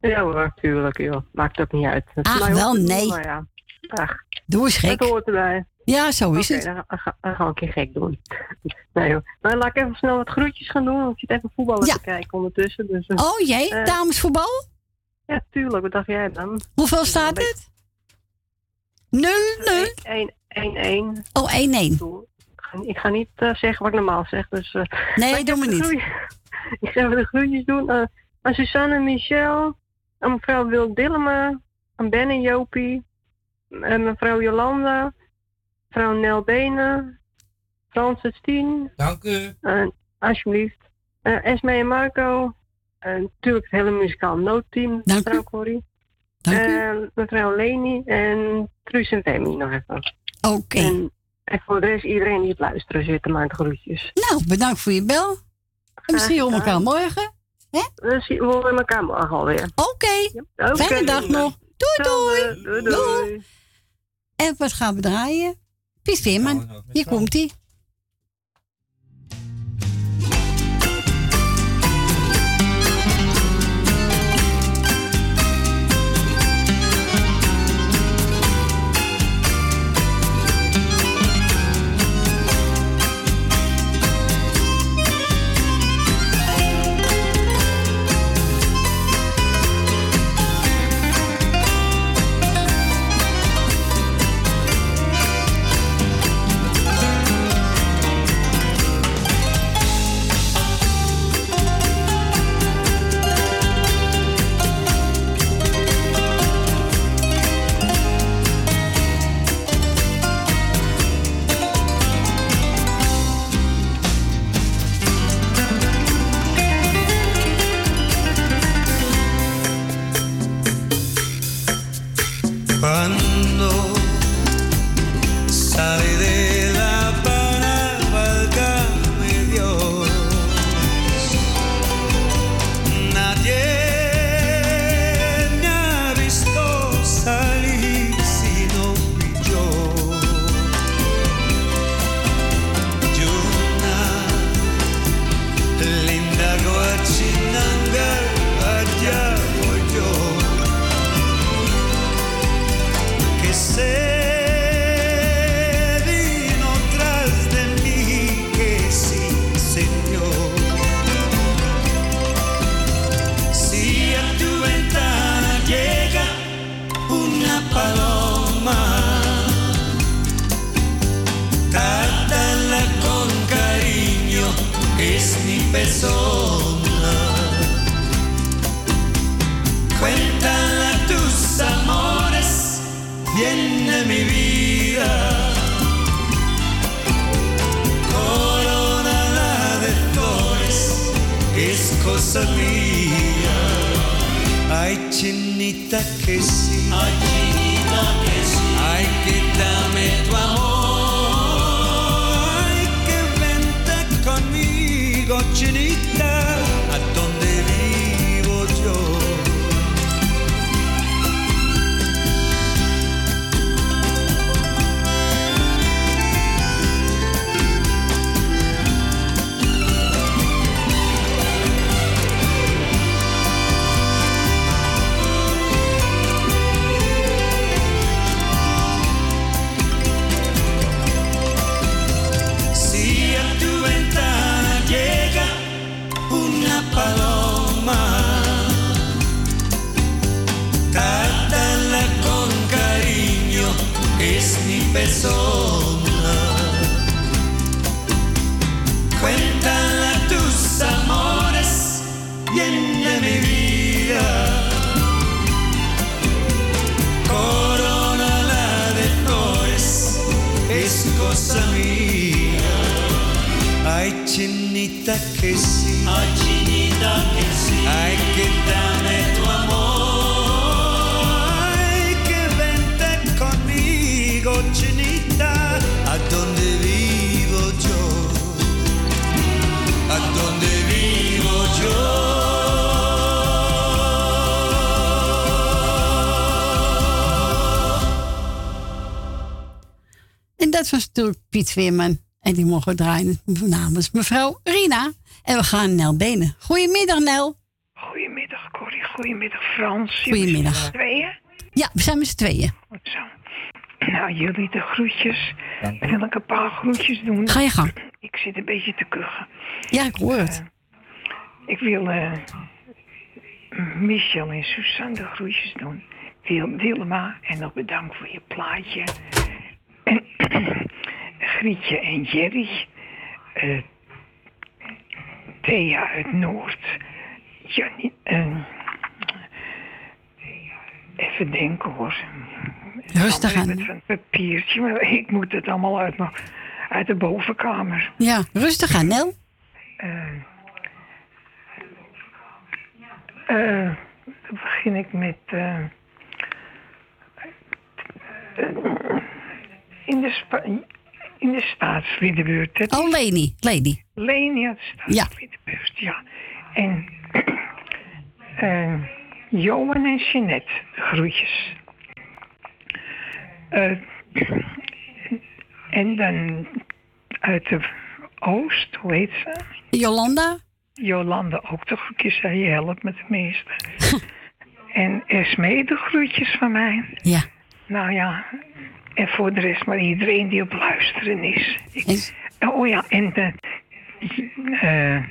Ja hoor, tuurlijk, joh. Maakt ook niet uit. Het is Ach, mij wel, nee. Maar ja, ach. Doe eens gek. Dat hoort erbij. Ja, zo is Oké, het. Dan, ga- dan gaan we een keer gek doen. <laughs> Nee. Maar laat ik even snel wat groetjes gaan doen. Want ik zit even voetballen te kijken ondertussen. Dus, eh, Oh jee, eh, damesvoetbal? Ja, tuurlijk. Wat dacht jij dan? Hoeveel staat het? 0, 0. 1-1. Oh, 1-1. Ik ga niet eh, zeggen wat ik normaal zeg. Dus, eh, Nee, ik doe ga de niet. groei- <laughs> ik ga even de groetjes doen. eh, aan Suzanne en Michel. Aan mevrouw Wil Dillema. Aan Ben en Jopie. En mevrouw Jolanda. Mevrouw Nel Benen. Francis Tien. Dank u. En alsjeblieft. Eh Esme en Marco. En natuurlijk het hele muzikaal noodteam. mevrouw Corrie. En mevrouw Leni en Truus en Femi nog even. Oké. En, en voor de rest iedereen die het luisteren zit, maar de groetjes. Nou, bedankt voor je bel. En misschien horen we elkaar morgen. We horen elkaar morgen alweer. Oké. Fijne dag nog. Doei, doei. Doei, doei. En wat gaan we draaien? Pies Veerman. Hier komt ie. Chinita que sí. Ay, chinita que sí. Ay, que dame tu amor. Ay, que vente conmigo, chinita, a donde vivo yo. A donde vivo yo. En dat was natuurlijk Piet Weerman. En die mogen draaien namens mevrouw Rina. En we gaan Nel Benen. Goedemiddag, Nel. Goedemiddag, Corrie. Goedemiddag, Frans. Goedemiddag. Zijn met z'n tweeën? Ja, we zijn met z'n tweeën. Goed zo. Nou, jullie de groetjes. Wil ik een paar groetjes doen? Ga je gang. Ik zit een beetje te kuchen. Ja, ik hoor het. Ik wil eh, Michel en Suzanne de groetjes doen. Wil, Wilma, en nog bedankt voor je plaatje. <clears throat> En Grietje en Jerry. eh, Thea uit Noord. Jannie, eh, even denken hoor. Rustig aan. Met een papiertje, maar ik moet het allemaal uit, uit de bovenkamer. Ja, rustig aan, Nel. Eh, dan begin ik met. in, de spa- in de staatsliedenbuurt. Oh, Leni. Leni. Leni uit de staatsliedenbuurt, ja. En <clears throat> eh Johan en Jeanette, de groetjes. Eh, <clears throat> en dan uit de Oost, hoe heet ze? Jolanda. Jolanda ook de groetjes. Zij helpt me tenminste. <laughs> en Esmee de groetjes van mij. Ja. Nou ja, en voor de rest maar iedereen die op luisteren is. Ik- oh ja, en de, eh,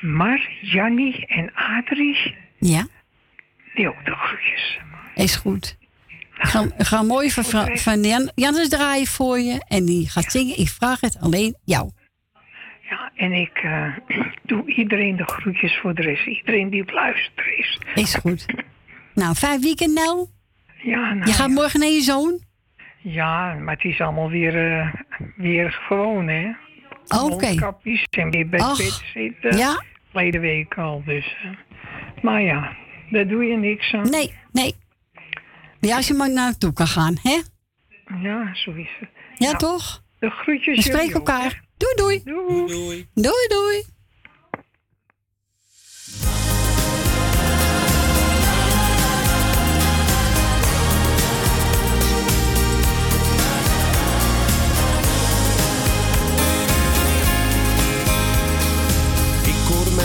Mar, Jannie en Adrie, Ja, die ook de groetjes. is goed. Ga, ga mooi van, van Jan, Jannes draaien voor je. En die gaat zingen. Ik vraag het alleen jou. Ja, en ik eh, <clears throat> doe iedereen de groetjes voor de rest. Iedereen die op luisteren is. Is goed. Nou, vijf weekend, Nel. Ja, nou, Je gaat morgen naar je zoon? Ja, maar het is allemaal weer, eh, weer gewoon, hè? Oké. Mondkapjes en weer bij bed zitten. ja. Verlede week al, dus... eh. maar ja, daar doe je niks aan. Nee, nee. Ja, als je maar naartoe kan gaan, hè? Ja, zo is het. Ja, Nou, toch? De groetjes We spreken ook, elkaar. Doei, doei. Doei. Doei. Doei, doei.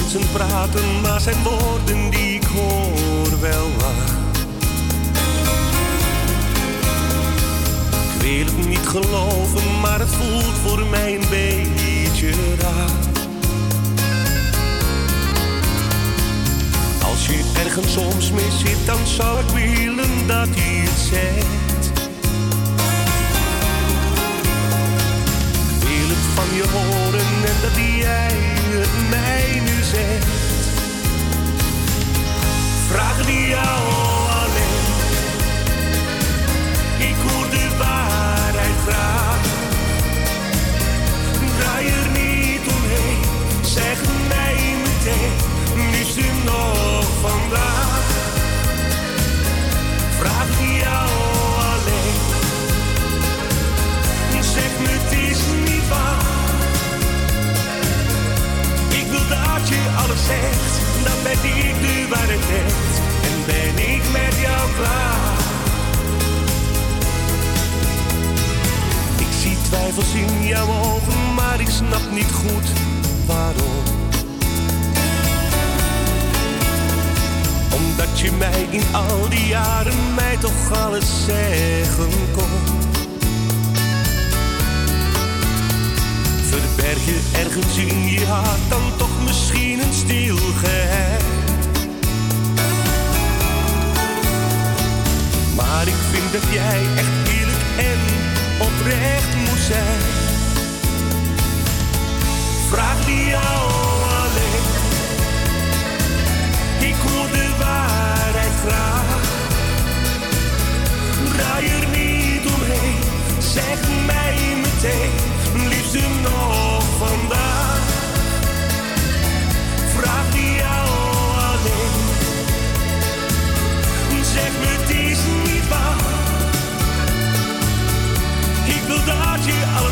Mensen praten, maar zijn woorden die ik hoor wel waar. wil het niet geloven, maar het voelt voor mij een beetje raar. Als je ergens soms mee zit, dan zou ik willen dat hij het zegt. Van je horen en dat jij het mij nu zegt. Vraag die jou alleen. Ik hoor de waarheid graag. Draai er niet omheen, zeg mij meteen, liefst nog vandaag. Vraag die jou dat je alles zegt, dan ben ik de waarheid zegt. En ben ik met jou klaar. Ik zie twijfels in jouw ogen, maar ik snap niet goed waarom. Omdat je mij in al die jaren mij toch alles zeggen kon. Verberg je ergens in je hart dan toch misschien een stil. Maar ik vind dat jij echt eerlijk en oprecht moet zijn. Vraag die jou alleen. Ik hoor de waarheid graag. Draai er niet omheen, zeg mij meteen, liefste nog vandaag. Vraag die jou alleen. Zeg me het niet waar. Ik wil dat je alles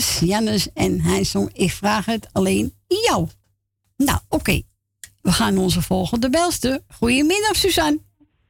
Jannes en hij zong Ik vraag het alleen jou. Nou, oké. We gaan onze volgende belster. Goedemiddag, Suzanne.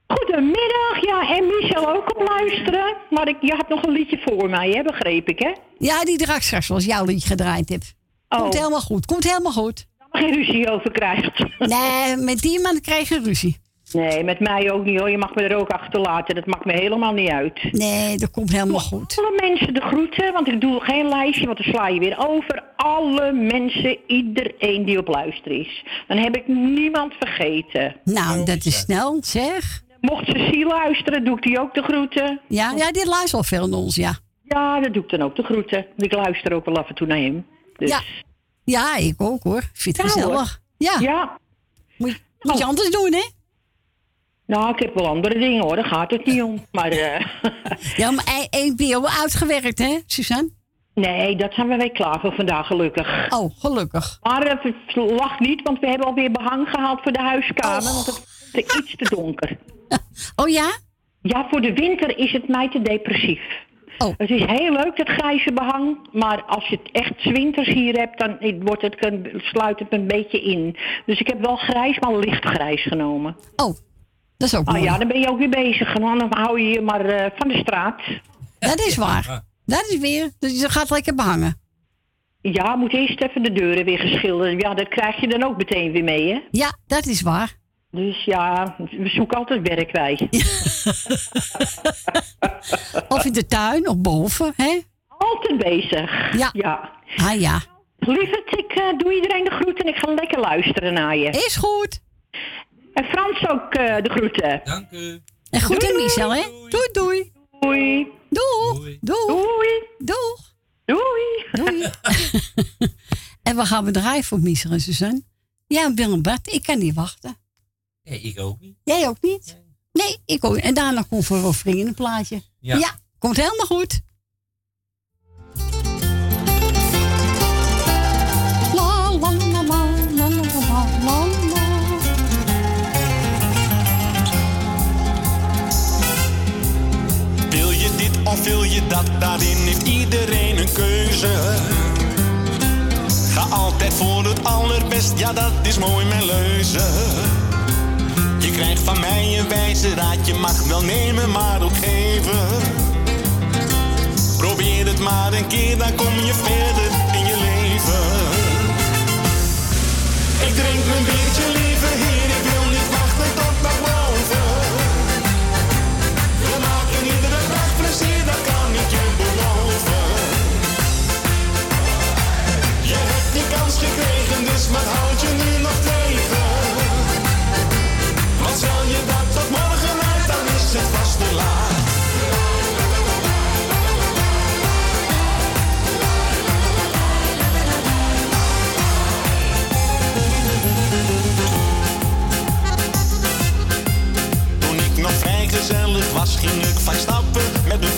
Goedemiddag, ja, en Michel ook op luisteren. Maar ik, je had nog een liedje voor mij, hè, begreep ik, hè? Ja, die draag straks zoals jouw liedje gedraaid hebt. Komt Oh. helemaal goed, komt helemaal goed. Geen ruzie over krijgt. Nee, met die man krijg je ruzie. Nee, met mij ook niet hoor. Je mag me er ook achterlaten. Dat maakt me helemaal niet uit. Nee, dat komt helemaal goed. Alle mensen de groeten, want ik doe geen lijstje, want dan sla je weer over. Alle mensen, iedereen die op luister is. Dan heb ik niemand vergeten. Nou, dat is snel, zeg. Mocht Cecile luisteren, doe ik die ook de groeten. Ja, ja die luistert al veel naar ons, ja. Ja, dat doe ik dan ook de groeten. Ik luister ook wel af en toe naar hem. Dus. Ja. Ja, ik ook hoor. Vind het Ja, gezellig. hoor. Ja. Ja. Moet, je- moet je anders doen, hè? Nou, ik heb wel andere dingen hoor, daar gaat het niet om. Maar, eh, <laughs> Ja, maar hij heeft weer wel uitgewerkt, hè, Suzanne? nee, dat zijn we weer klaar voor vandaag, gelukkig. Oh, gelukkig. Maar eh, het lag niet, want we hebben alweer behang gehaald voor de huiskamer. Want het is iets te donker. <laughs> Oh ja? Ja, voor de winter is het mij te depressief. Oh. Het is heel leuk, dat grijze behang. Maar als je het echt 's winters hier hebt, dan wordt het, sluit het een beetje in. Dus ik heb wel grijs, maar lichtgrijs genomen. Oh, dat is ook Oh mooi. ja, dan ben je ook weer bezig. Dan hou je je maar eh, van de straat. Dat is waar. Dat is weer. Dus je gaat lekker behangen. Ja, moet eerst even de deuren weer geschilderd. Ja, dat krijg je dan ook meteen weer mee, hè? Ja, dat is waar. Dus ja, we zoeken altijd werk wij. <laughs> Of in de tuin of boven, hè? Altijd bezig. Ja. ja. Ah ja. Lieverd, ik eh, doe iedereen de groeten en ik ga lekker luisteren naar je. Is goed. En Frans ook eh, de groeten. Dank u. En goed Doei, en doei. Michel, hè? Doei, doei. Doei. Doeg. Doeg. Doei. Doeg. Doei. Doei. en <laughs> En we gaan we draaien voor Miser en Suzanne? Ja, Willem Bart, ik kan niet wachten. Nee, ik ook niet. Jij ook niet? Nee, ik ook. En daarna komt voor een een plaatje. Ja. ja, komt helemaal goed. Of je dat? Daarin heeft iedereen een keuze. Ga altijd voor het allerbest, ja dat is mooi mijn leuze. Je krijgt van mij een wijze raad, je mag wel nemen maar ook geven. Probeer het maar een keer, dan kom je verder in je leven. Ik drink mijn biertje gekregen, dus wat houd je nu nog tegen? Want stel je dat tot morgen uit, dan is het vast te laat. Toen ik nog vrijgezellig was, ging ik vaak stappen met mijn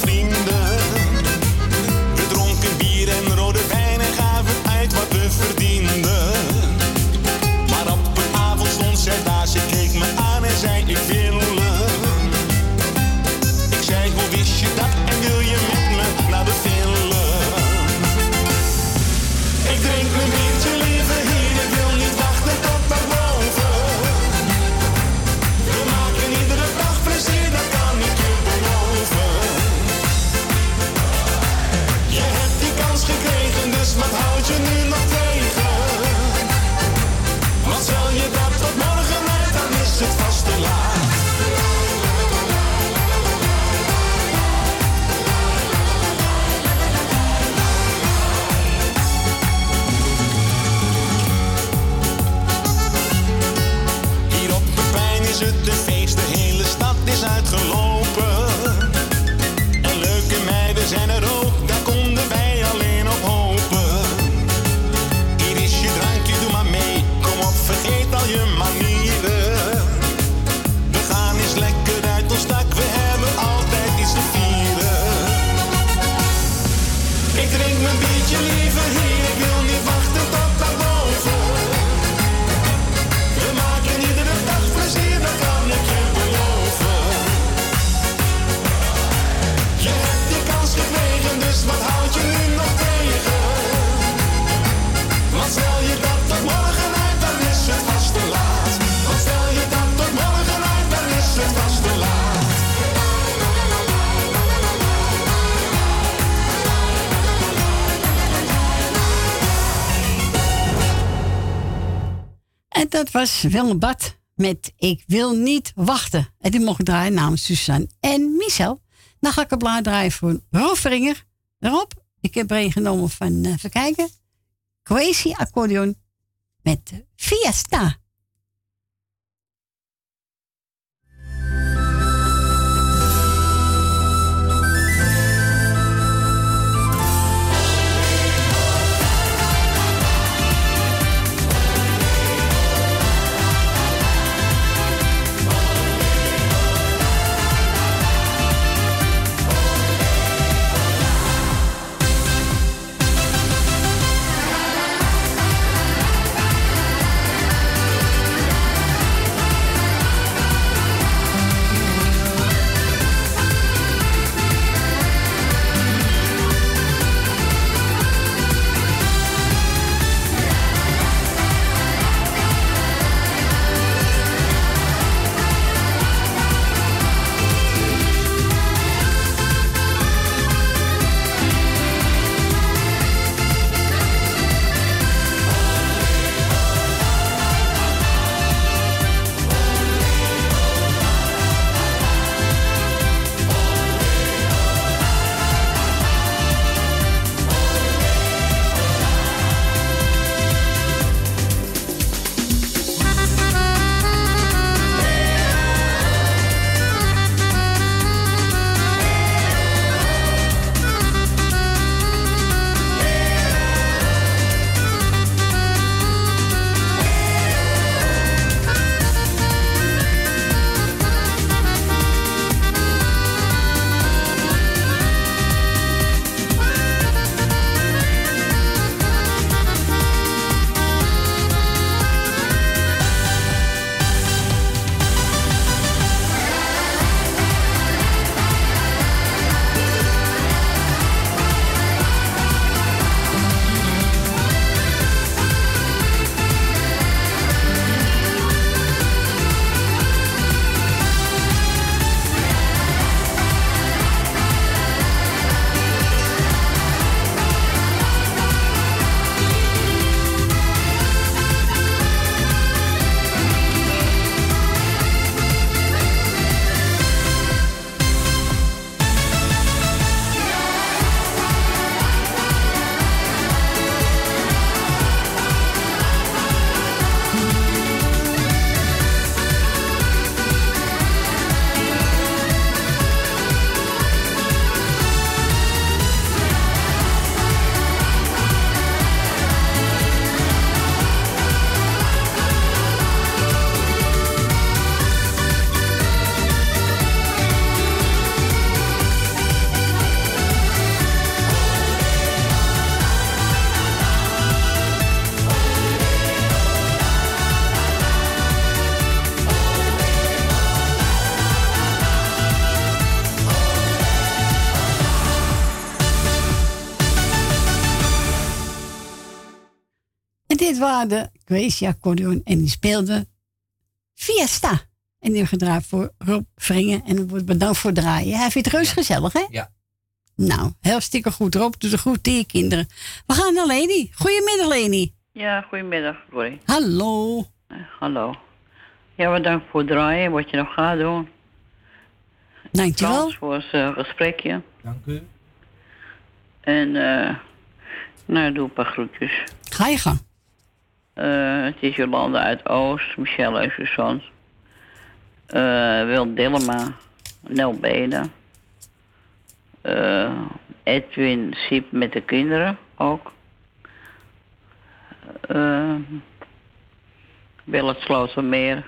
was Willem Bad met Ik wil niet wachten. En die mocht draaien namens Suzanne en Michel. Dan ga ik een blaad draaien voor Rob. Rob, ik heb er genomen van, uh, even kijken. Crazy Accordeon met. Fiesta, de Crazy Accordeon en die speelde Fiesta. En die gedraaid voor Rob Vringen. En het wordt bedankt voor het draaien. Hij vindt het reus gezellig, hè? Ja. Nou, hartstikke goed. Rob het goed tegen je kinderen. We gaan naar Leni. Goedemiddag, Leni. Ja, goedemiddag, Corrie. Hallo. Eh, hallo. Ja, bedankt voor het draaien, wat je nog gaat doen. Dankjewel. Frans voor het eh, gesprekje. Dank u. En, eh nou, doe een paar groetjes. Ga je gang. Eh, het is Jolanda uit Oost, Michelle uit Suzanne. eh Wil Dillema, Nel Beden. eh, Edwin Siep met de kinderen ook. Wil het Slotermeer.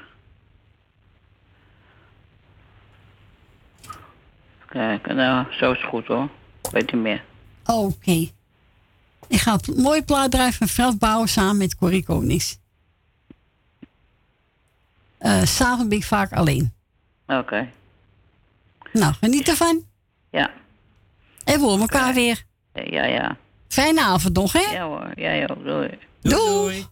Kijk, nou, zo is het goed hoor. Weet je meer. Oké. Ik ga een mooie plaat draaien van Bouwen samen met Corrie Konings. Eh S'avonds ben ik vaak alleen. Oké. Nou, geniet ervan. Ja. En we horen elkaar weer. Ja, ja. Fijne avond nog, hè? Ja hoor, jij ook. Doei. Doei.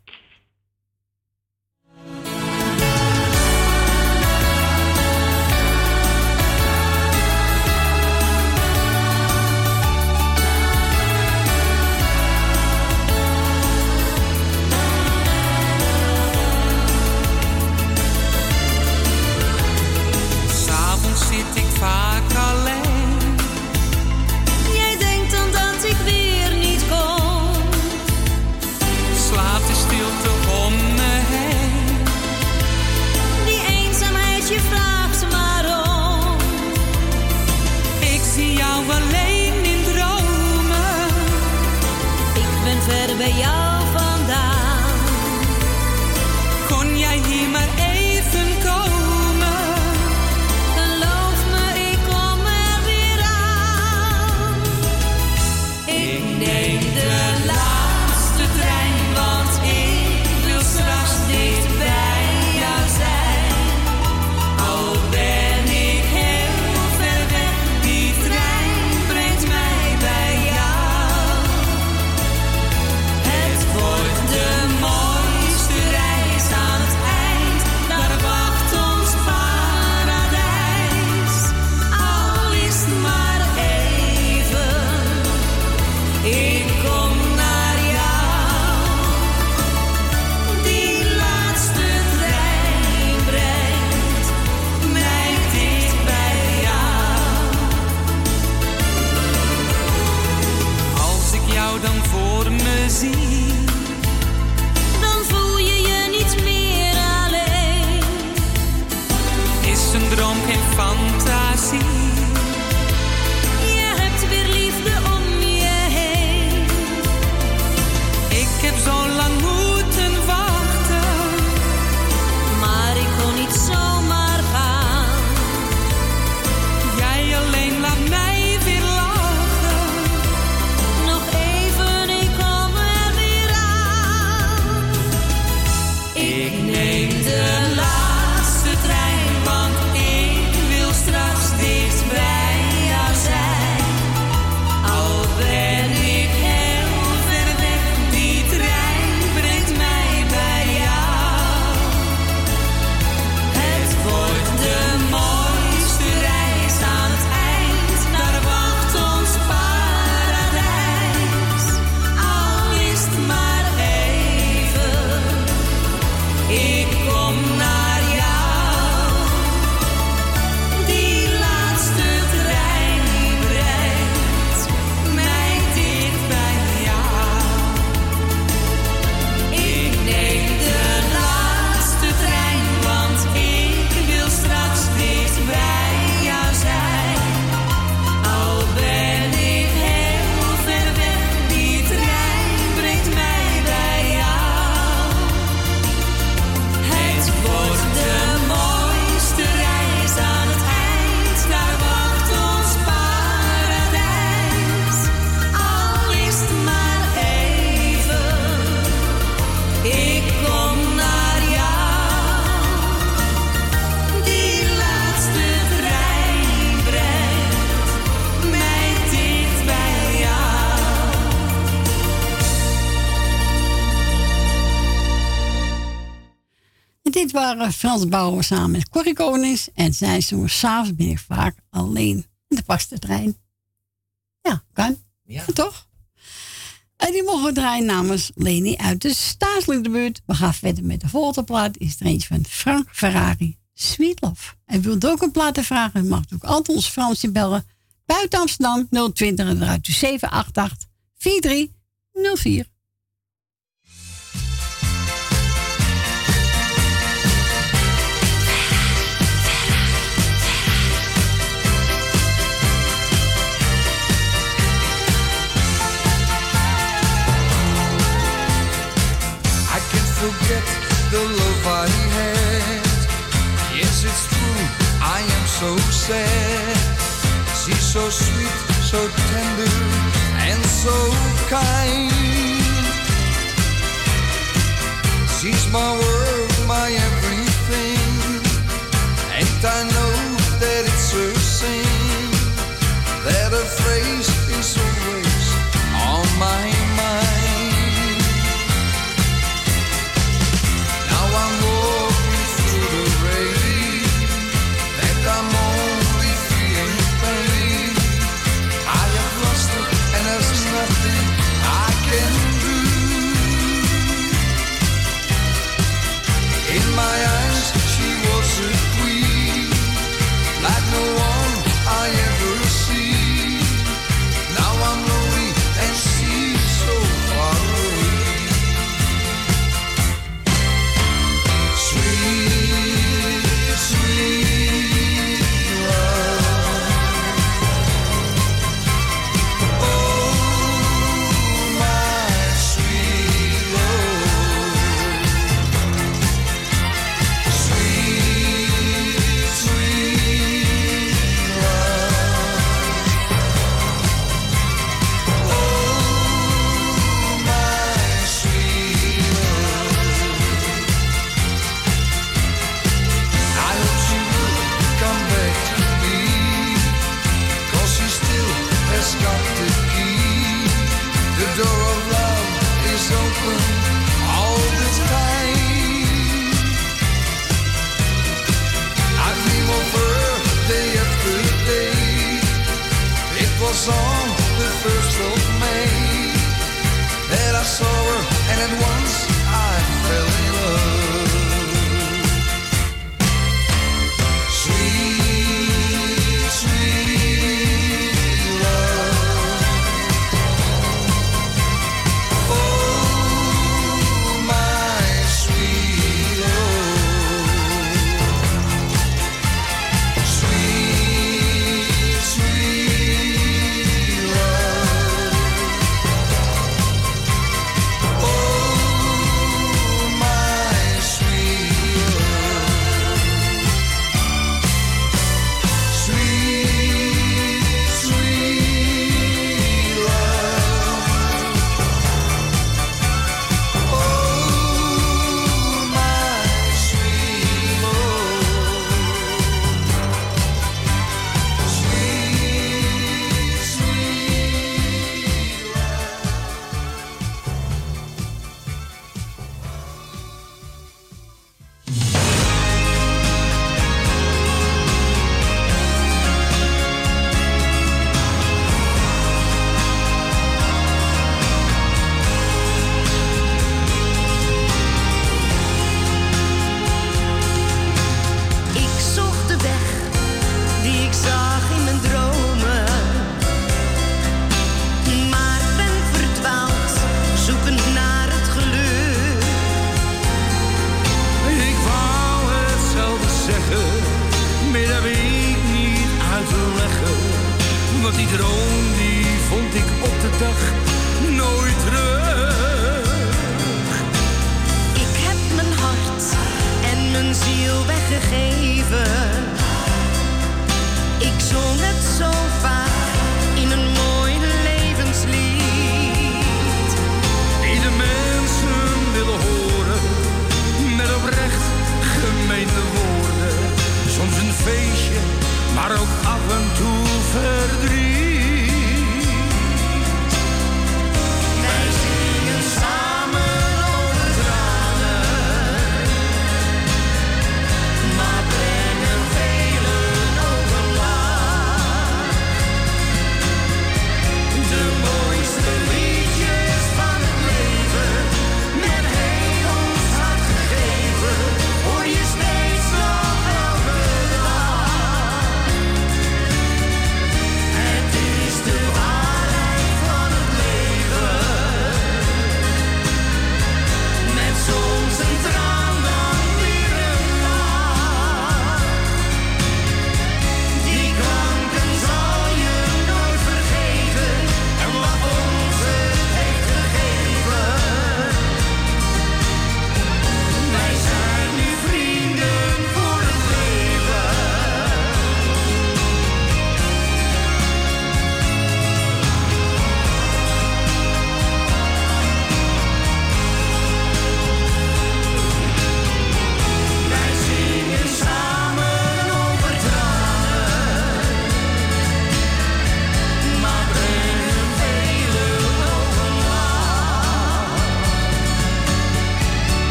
waren Frans samen met Corrie En zij zongen s'avonds ben ik vaak alleen in de vaste trein. Ja, kan. Ja. Toch? En die mogen we draaien namens Leni uit de Staatsliederbuurt. We gaan verder met de volgende plaat. Is er eentje van Frank Ferrari, Sweet Love. En wilt ook een plaat vragen, mag ook altijd ons Fransje bellen. Buiten Amsterdam 020 en eruit 788 4304. forget the love I had. Yes, it's true, I am so sad. She's so sweet, so tender, and so kind. She's my world, my everything, Ain't I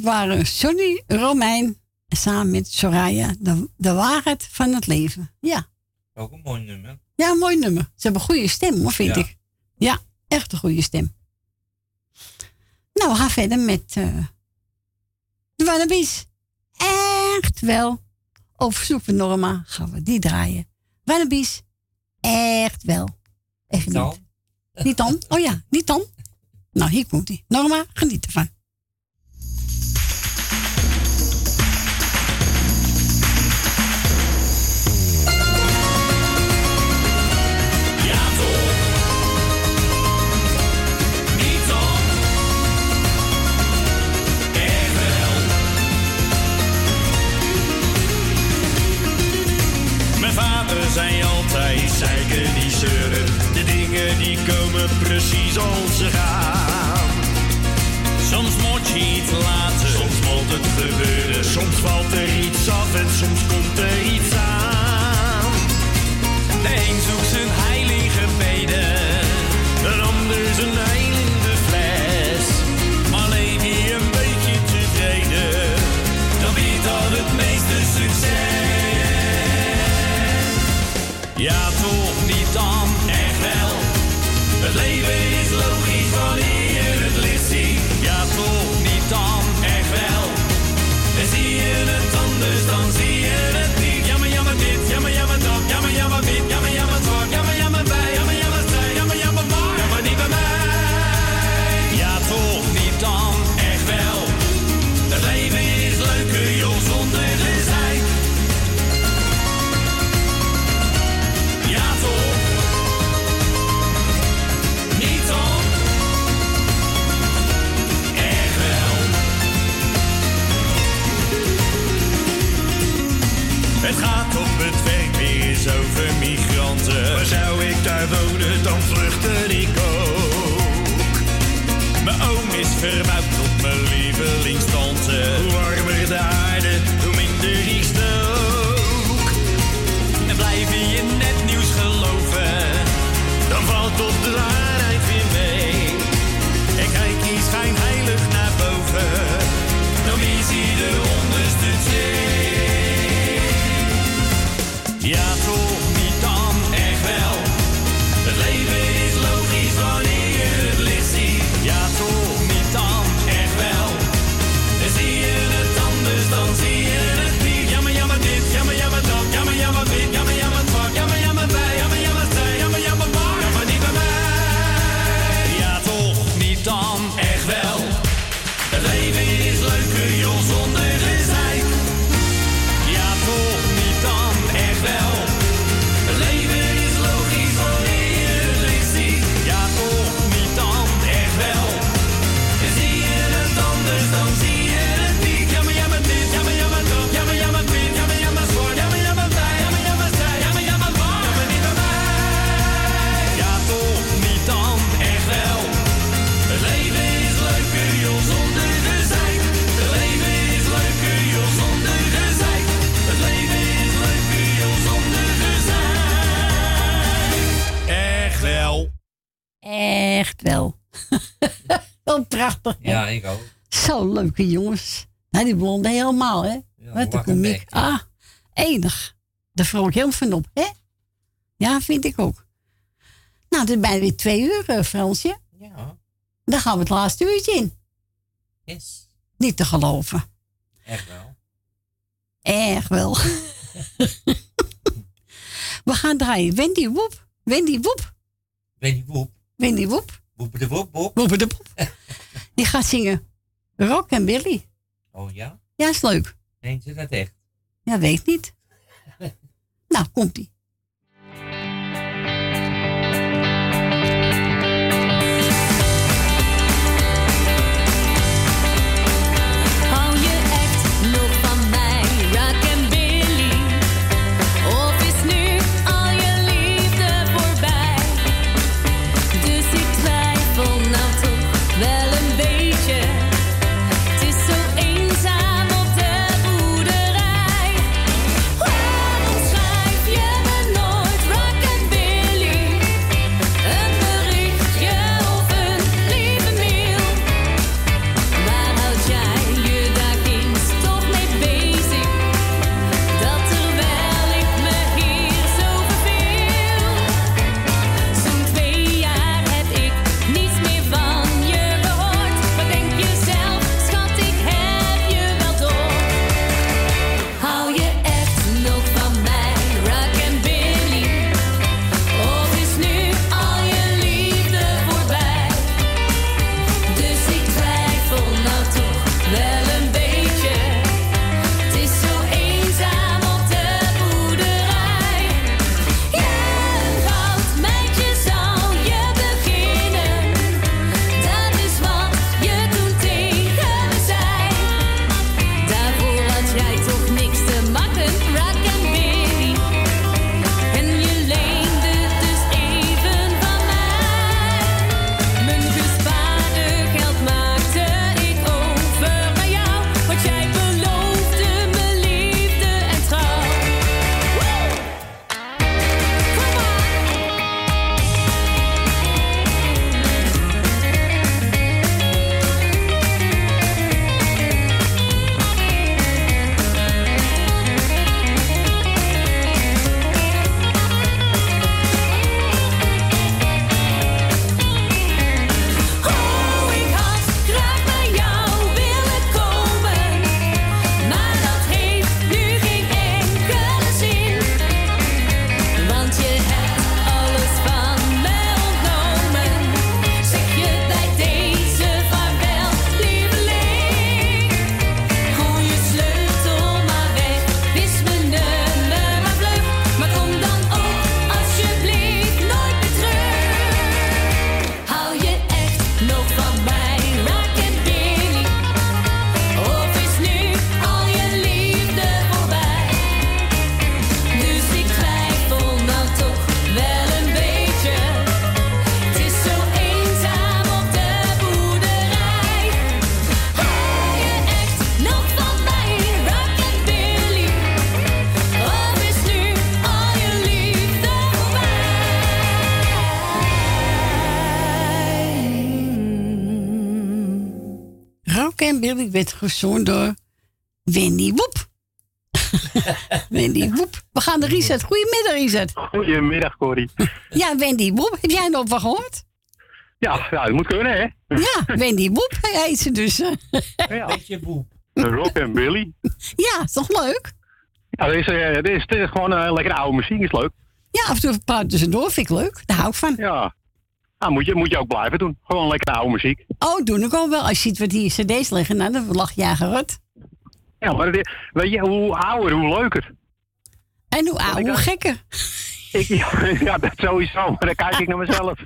dit waren Sonny Romein samen met Soraya, de, de waarheid van het leven. Ja. Ook een mooi nummer. Ja, een mooi nummer. Ze hebben een goede stem, hoor, vind Ja. ik. Ja, echt een goede stem. Nou, we gaan verder met eh de Wannabies. Echt wel. Op verzoek van Norma gaan we die draaien. Wannabies. Echt wel. Even niet. Niet dan? Oh ja, niet dan? Nou, hier komt ie. Norma, geniet ervan. Vader zei altijd, zeiken die zeuren. De dingen die komen precies als ze gaan. Soms moet je iets laten, soms moet het gebeuren. Soms valt er iets af en soms komt er iets aan. De een zoekt zijn heilige beden, dan vluchtte ik ook. Mijn oom is verbouwd tot mijn lievelingstante. Hoe warmer de aarde, hoe minder ik stook. En blijf je net nieuws geloven, dan valt tot de Echt wel. <laughs> Wel prachtig. hè? Ja, ik ook. Zo leuke jongens. Nou, die blonde helemaal, hè? Wat een wat een komiek. Ah, enig. Daar vroeg ik heel van op, hè? Ja, vind ik ook. Nou, het is bijna weer twee uur, eh, Fransje. Ja. Dan gaan we het laatste uurtje in. Yes. Niet te geloven. Echt wel. Erg wel. <laughs> we gaan draaien. Wendy Woep. Wendy Woep. Wendy Woep. Wendy Woep. Woep de. Woep de Woep. <laughs> Die gaat zingen Rock en Billy. Oh ja? Ja, is leuk. Meent ze dat echt? Ja, weet niet. <laughs> nou, komt-ie. Billy werd gezongen door Wendy Woep. <laughs> Wendy Woep. We gaan naar Richard. Goedemiddag, Richard. Goedemiddag, Corrie. Ja, Wendy Woep. Heb jij er nog van gehoord? Ja, ja, dat moet kunnen, hè? Ja, Wendy Woep heet ze dus. Ja. <laughs> Beetje boep. Rock en Billy. Ja, is toch leuk? Ja, dit is, eh, dit is, dit is gewoon eh, lekker oude muziek, is leuk. Ja, af en toe een paar tussendoor vind ik leuk. Daar hou ik van. Ja. Nou, moet je, moet je ook blijven doen. Gewoon lekker oude muziek. Oh, doe ik ook wel. Als je ziet wat die cd's liggen, nou, dan lach je gerot. Ja, maar dit- weet je, hoe ouder, hoe leuker. En hoe ouder, hoe gekker. Ik, ja, <laughs> ja, dat sowieso. Maar dan kijk ik naar mezelf.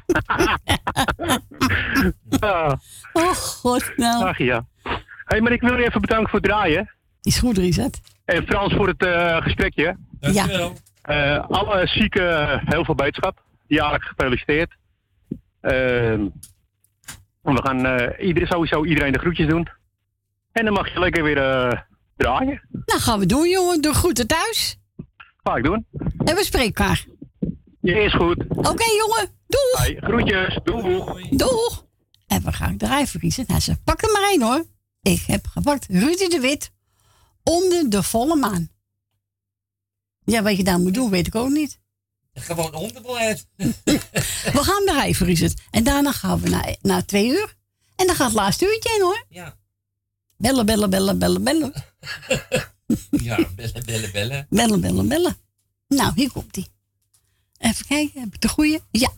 Ja. <laughs> <laughs> Oh, god, nou. Ach ja. hey, maar ik wil je even bedanken voor het draaien. Is goed, Richard. En Frans voor het eh, gesprekje. Ja. Eh, alle zieken, heel veel beterschap. Jarig gefeliciteerd. Ehm, we gaan eh, ieder, sowieso iedereen de groetjes doen. En dan mag je lekker weer eh, draaien. Nou, gaan we doen, jongen. Doe groeten thuis. Ga ik doen. En we spreken elkaar. Ja, is goed. Oké, jongen. Doeg. Hey, groetjes. Doeg. Doeg. En we gaan draaien Richard. Nou, ze pakken maar één, hoor. Ik heb gepakt Rudy de Wit. Onder de volle maan. Ja, wat je daar moet doen, weet ik ook niet. Gewoon onderbeleid. We gaan draaien voor Richard. En daarna gaan we naar, naar twee uur. En dan gaat het laatste uurtje in, hoor. Ja. Bellen, bellen, bellen, bellen, bellen. <laughs> Ja, bellen, bellen, bellen. Bellen, bellen, bellen. Nou, hier komt ie. Even kijken, heb ik de goeie? Ja.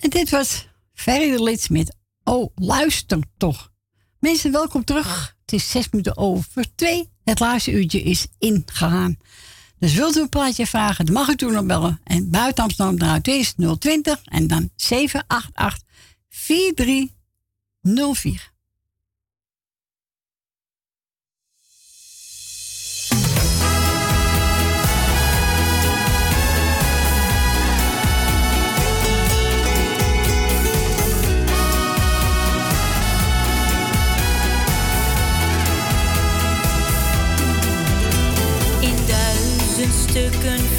En dit was Ferry de Lid met Oh, luister toch. Mensen, welkom terug. Het is zes minuten over twee. Het laatste uurtje is ingegaan. Dus wilt u een plaatje vragen, dan mag u toen nog bellen. En buiten Amsterdam is 020 en dan 788 4304. stukken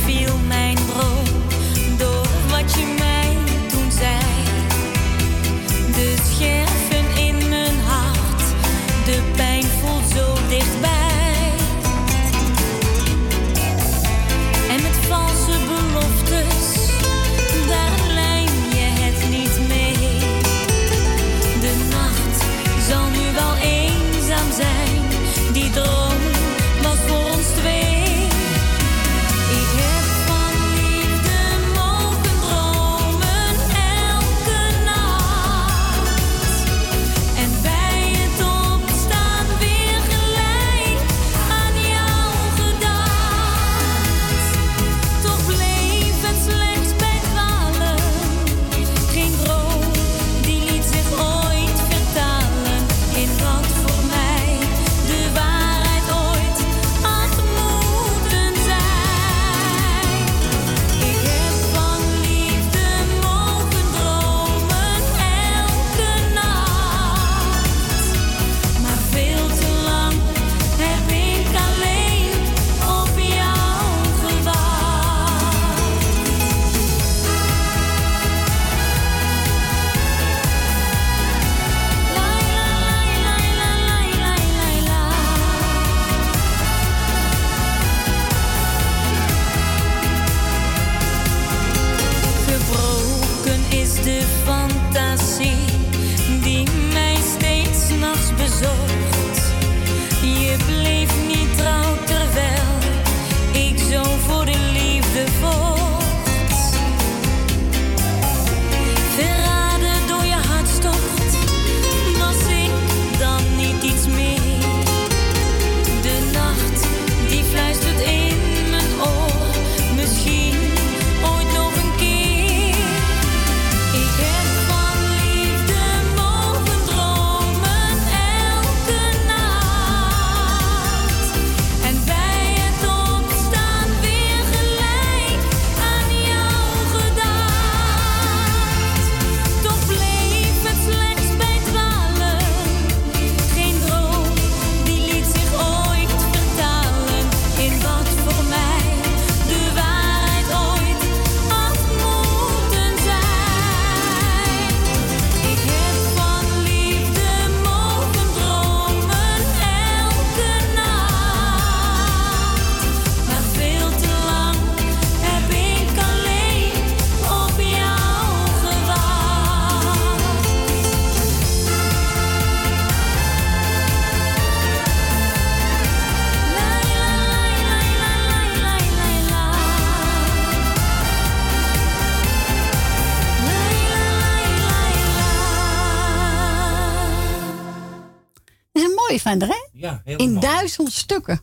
hè? Ja, heel In duizend stukken.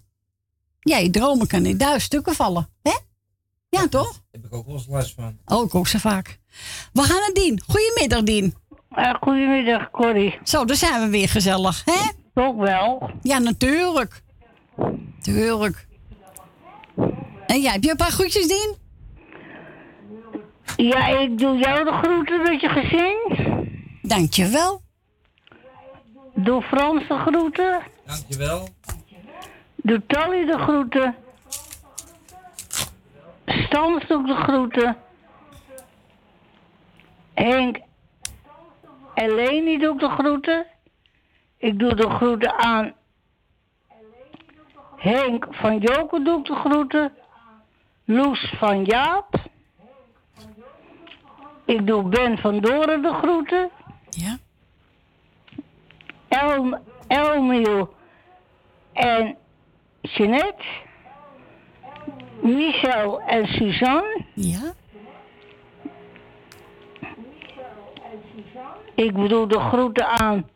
Ja, je dromen kan in duizend stukken vallen, hè? Ja, toch? Daar heb ik ook wel eens last van. Oh, ik ook zo vaak. We gaan naar Dien. Goedemiddag, Dien. goedemiddag, Corrie. Zo, daar zijn we weer gezellig, hè? Toch wel? Ja, natuurlijk. Tuurlijk. En jij, heb je een paar groetjes, Dien? Ja, ik doe jou de groeten met je gezin. Dankjewel. Doe Frans de groeten. Dankjewel. Doe Tally de groeten. Stans doe ik de groeten. Henk en Leni doe ik de groeten. Ik doe de groeten aan Henk van Joker doe ik de groeten. Loes van Jaap. Ik doe Ben van Doren de groeten. Ja. El, Elmiel en Jeanette. Michel en Suzanne. Ja. Ik bedoel de groeten aan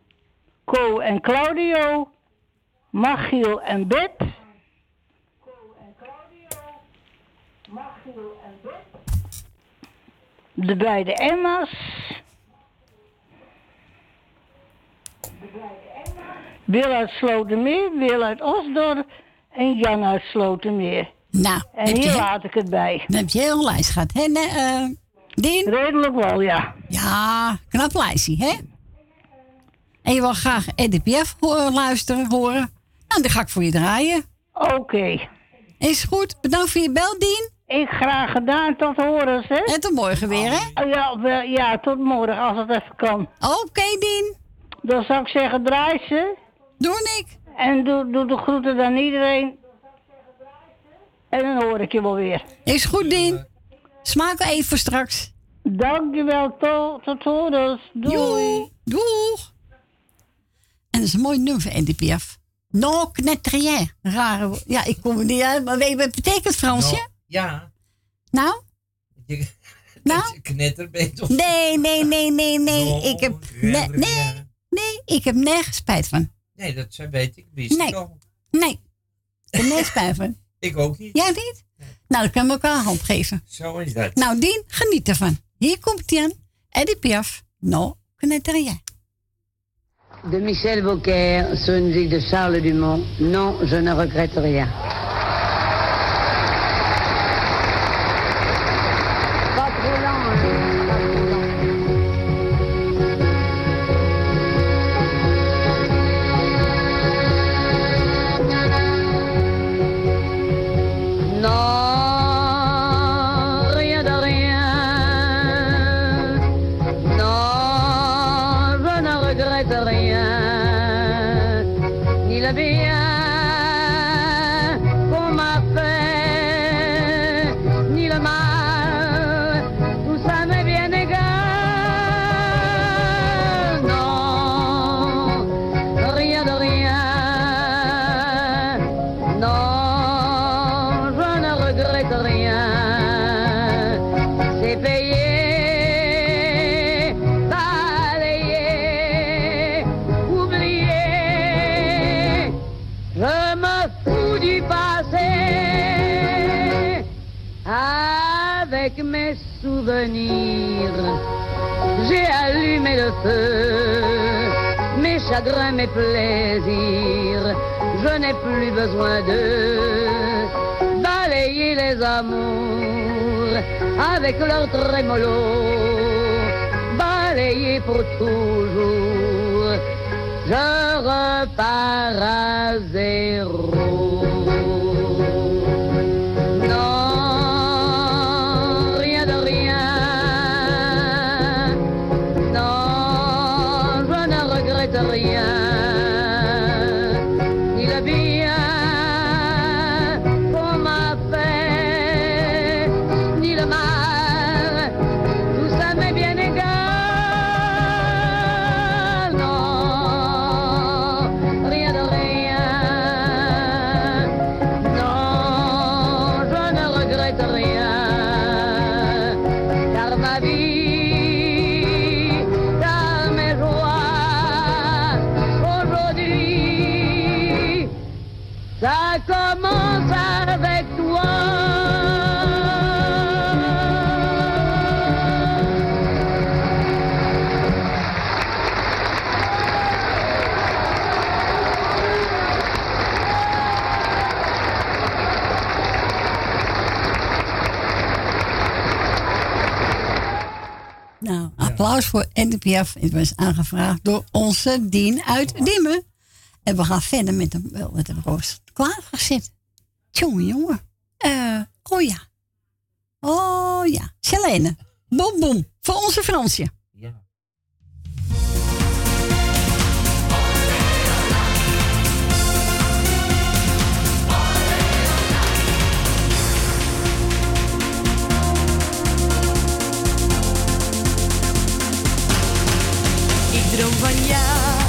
Co en Claudio. Machiel en Bet. De beide Emma's. Wil uit Slotermeer, Wil uit Osdorp en Jan uit Slotermeer. Nou, En hier laat ik het bij. dan heb je heel lijst gehad, hè, eh, Dien? Redelijk wel, ja. Ja, knap lijstje, hè? En je wil graag Piaf ho- luisteren, horen? Nou, die ga ik voor je draaien. Oké. Is goed. Bedankt voor je bel, Dien. Ik graag gedaan, tot horen, hè? En tot morgen weer, hè? Oh, ja, ja, tot morgen, als het even kan. Oké, Dien. Dan zou ik zeggen, draai ze. Doe ik. En doe, doe de groeten aan iedereen. En dan hoor ik je wel weer. Is goed, Dien. Smaak even voor straks. Dankjewel, tot, tot horen. Doei. Doeg. En dat is een mooi nummer Piaf. Non knetrien. Rare Ja, ik kom er niet uit, maar weet je wat het betekent, Fransje? Nou, ja. Nou? Je, <laughs> Nou? knetterbeet of... Nee, nee, nee, nee, nee. Ik heb, nee, nee, nee, ik heb nergens spijt van. Nee, dat weet ik. Wist Nee. ik al. Nee. Ik heb nergens spijt van. <laughs> Ik ook niet. Jij niet? Nou, dan kunnen we elkaar een hand geven. Zo is dat. Nou, Dien, geniet ervan. Hier komt hij aan. Edith Piaf. Non knetrien. De Michel Beaucaire sur une musique de Charles Dumont. Non, je ne regrette rien. Mes souvenirs. J'ai allumé le feu, mes chagrins, mes plaisirs. Je n'ai plus besoin de balayer les amours avec leur trémolo. Balayer pour toujours. Je repars à zéro. applaus voor NPF. Het was aangevraagd door onze Dien uit Diemen. En we gaan verder met de, met de klaar Klaargezet. Jongen, jongen. Oh ja. Oh ja. Selene. Bom, bom. Voor onze Fransje. droom van.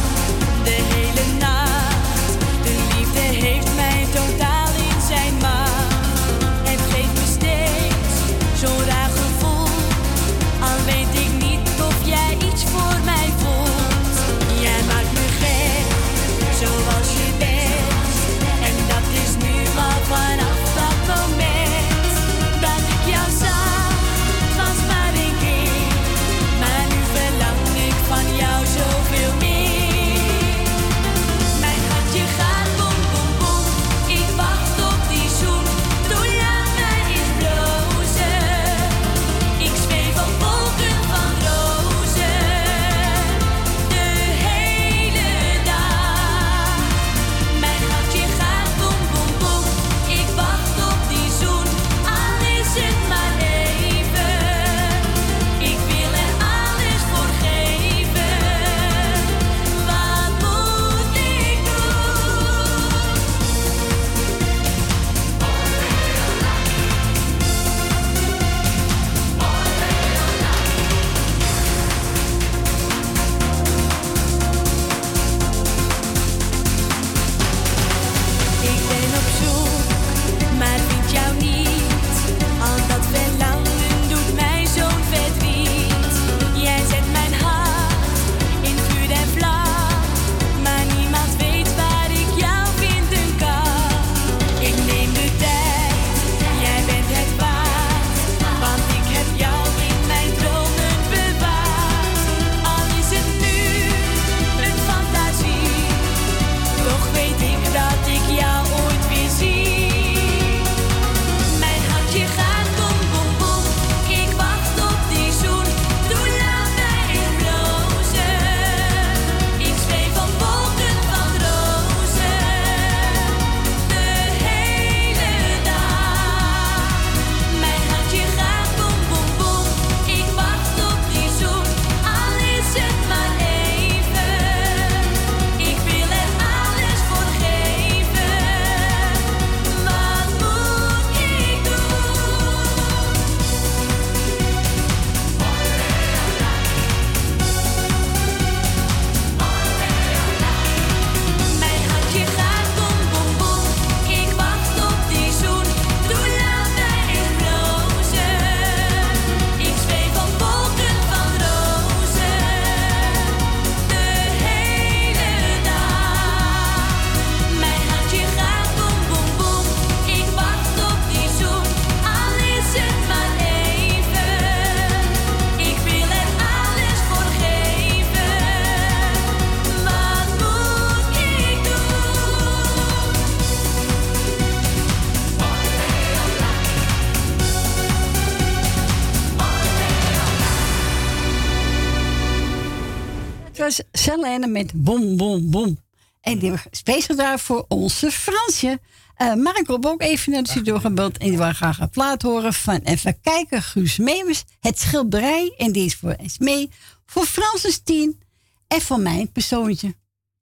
bom, bom, bom. En die speciaal daarvoor onze Fransje. Eh, uh, Marco ook even naar de studio gebeld. En die wil graag een plaat horen van, even kijken, Guus Memes, Het schilderij. En die is voor Esmee. Voor Franses Tien. En voor mijn persoontje.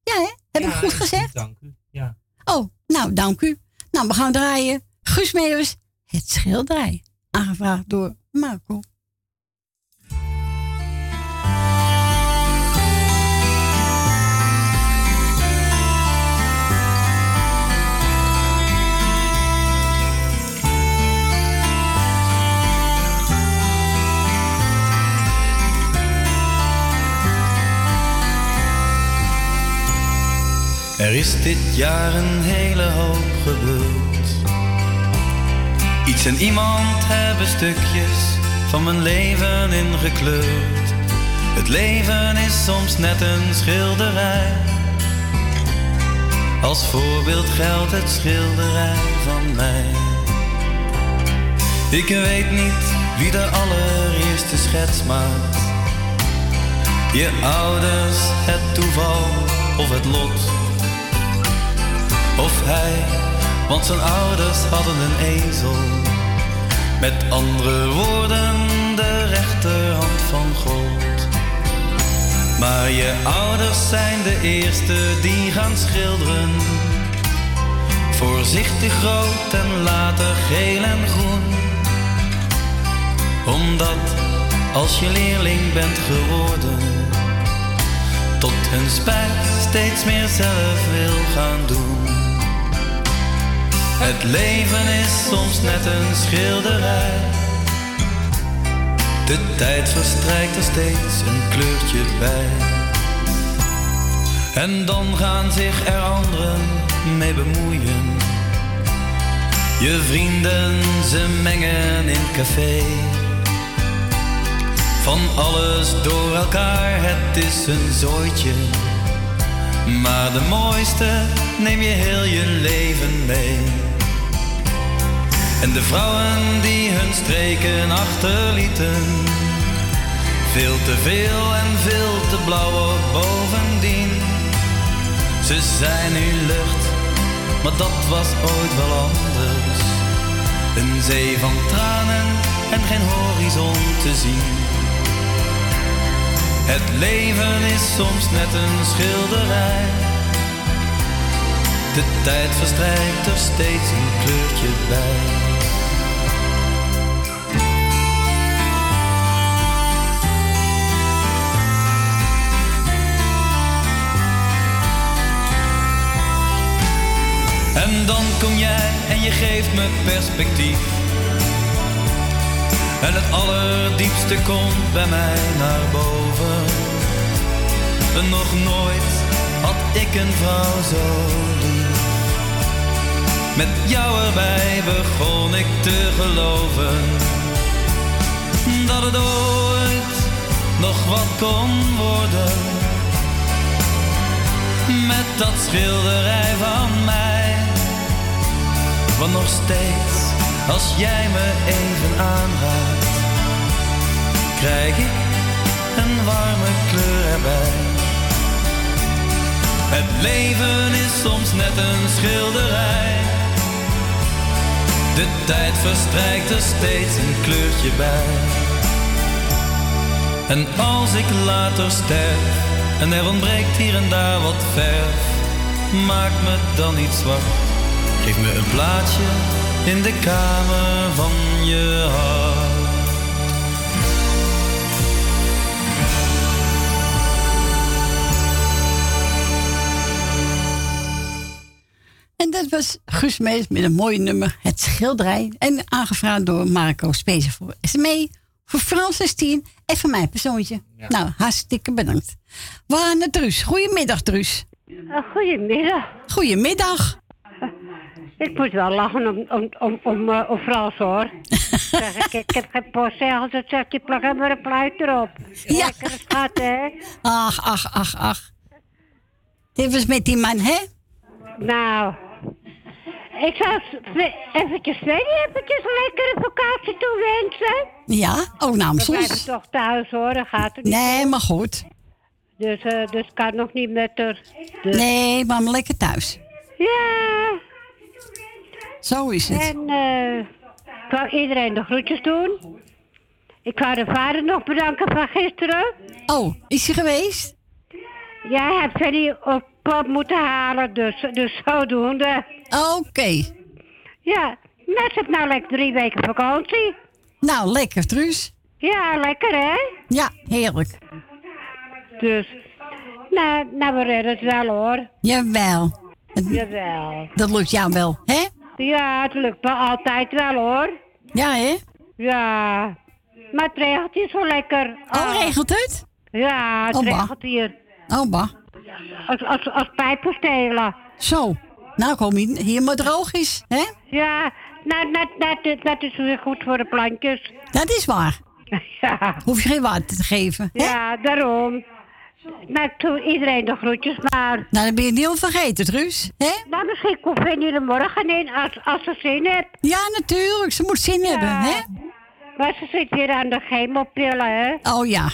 Ja, hè? Heb ik goed eh, gezegd? Dank u. Ja. Oh, nou, dank u. Nou, we gaan draaien. Guus het schilderij. Aangevraagd door Marco. Er is dit jaar een hele hoop gebeurd. Iets en iemand hebben stukjes van mijn leven ingekleurd. Het leven is soms net een schilderij. Als voorbeeld geldt het schilderij van mij. Ik weet niet wie de allereerste schets maakt. Je ouders, het toeval of het lot. Of hij, want zijn ouders hadden een ezel. Met andere woorden, de rechterhand van God. Maar je ouders zijn de eerste die gaan schilderen. Voorzichtig rood en later geel en groen. Omdat als je leerling bent geworden, tot hun spijt steeds meer zelf wil gaan doen. Het leven is soms net een schilderij. De tijd verstrijkt er steeds een kleurtje bij. En dan gaan zich er anderen mee bemoeien. Je vrienden, ze mengen in café. Van alles door elkaar, het is een zooitje. Maar de mooiste neem je heel je leven mee. En de vrouwen die hun streken achterlieten. Veel te veel en veel te blauw ook bovendien. Ze zijn nu lucht, maar dat was ooit wel anders. Een zee van tranen en geen horizon te zien. Het leven is soms net een schilderij. De tijd verstrijkt er steeds een kleurtje bij. En dan kom jij en je geeft me perspectief. En het allerdiepste komt bij mij naar boven. En nog nooit had ik een vrouw zo lief. Met jou erbij begon ik te geloven dat het ooit nog wat kon worden. Met dat schilderij van mij. Want nog steeds, als jij me even aanraakt, krijg ik een warme kleur erbij. Het leven is soms net een schilderij. De tijd verstrijkt er steeds een kleurtje bij. En als ik later sterf en er ontbreekt hier en daar wat verf, maak me dan niet zwart. Geef me een plaatsje in de kamer van je hart. En dat was Guus Mees met een mooi nummer, Het Schilderij. En aangevraagd door Marco Spezen voor SME, voor Francis Tien en voor mijn persoontje. Nou, hartstikke bedankt. We gaan naar Truus. Goedemiddag, Truus. Uh, goedemiddag. Goedemiddag. Ik moet wel lachen om, om, om, om, uh, om Frans hoor. <laughs> zeg ik, ik heb geen postzegels, dat zegt je plak er maar een pluit erop. Ja. Lekker schat, hè? Ach, ach, ach, ach. Dit was met die man, hè? Nou, ik zou eventjes twee eventjes een lekkere vakantie toewensen. Ja? Oh, nou, We soms. blijven toch thuis hoor, dat gaat er niet Nee, maar goed. Dus, eh dus ik kan nog niet met haar. Dus- Nee, maar lekker thuis. Ja. Zo is het. En eh ik wou iedereen de groetjes doen. Ik wou de vader nog bedanken van gisteren. Oh, is hij geweest? Jij hebt Fanny op pad moeten halen, dus, dus zodoende. Oké. Ja, net heb nou lekker drie weken vakantie. Nou, lekker, Truus. Ja, lekker hè? Ja, heerlijk. Dus, nou, nou we redden het wel hoor. Jawel. Het- Jawel. Dat lukt jou wel, hè? Ja, het lukt me altijd wel hoor. Ja, hè? Ja. Maar het regelt hier zo lekker. Oh, regelt het? Ja, het Oh, regelt hier. Oh, bah. als, als, als pijpen stelen. Zo, nou kom je hier maar droog is, hè? Ja, nou, dat, dat, dat is weer goed voor de plantjes. Dat is waar. <laughs> Ja. Hoef je geen water te geven. hè? Ja, daarom. Nou, toe iedereen de groetjes maar. Nou, dan ben je niet al vergeten, Truus. Hè? Nou, misschien komt Fanny er morgen in als, als ze zin heeft. Ja, natuurlijk. Ze moet zin hebben, hè? Maar ze zit weer aan de chemopillen, hè? Oh ja.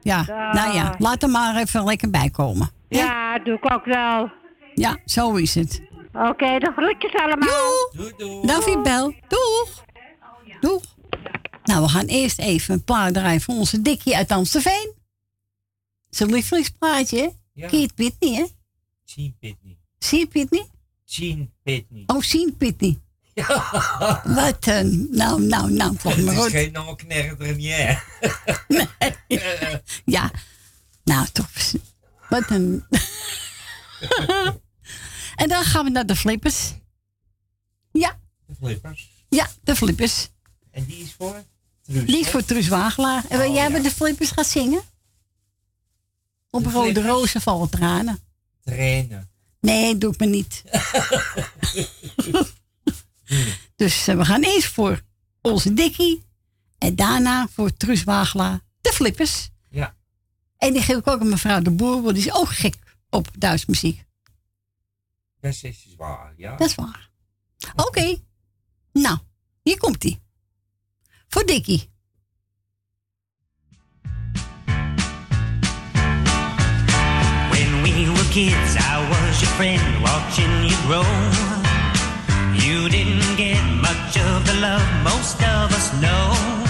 Ja, Ja. nou ja, laat er maar even lekker bij komen. Ja, doe ik ook wel. Ja, zo is het. Oké, de groetjes allemaal. Doei, doei. Je bel. Doeg. Doeg. Nou, we gaan eerst even een plaat draaien voor onze Dikkie uit Amstelveen. Zijn lievelingsplaatje, hè? Ja. Pitney, hè? Jean Pitney. Zie je Pitney? Jean Pitney. Oh, zien Pitney. <laughs> Wat een... Nou, nou, nou, Het maar is goed. geen non-knerder niet, hè? Ja. Nou, toch. Wat een... <laughs> en dan gaan we naar de flippers. Ja, De flippers. ja, de flippers. En die is voor? Truus, Die is voor Truus Wagelaar. En Oh, jij ja. met de flippers gaat zingen? Op De Rode? Rozen vallen tranen. Trainen. Nee, doe ik me niet. <laughs> dus eh, we gaan eerst voor onze Dikkie. En daarna voor Truus Wagelaar de flippers. Ja. En die geef ik ook aan mevrouw de Boer, want die is ook gek op Duits muziek. Dat is waar, ja. Dat is waar. Oké. Nou, hier komt ie. Voor Dikkie. Kids, I was your friend, watching you grow. You didn't get much of the love most of us know.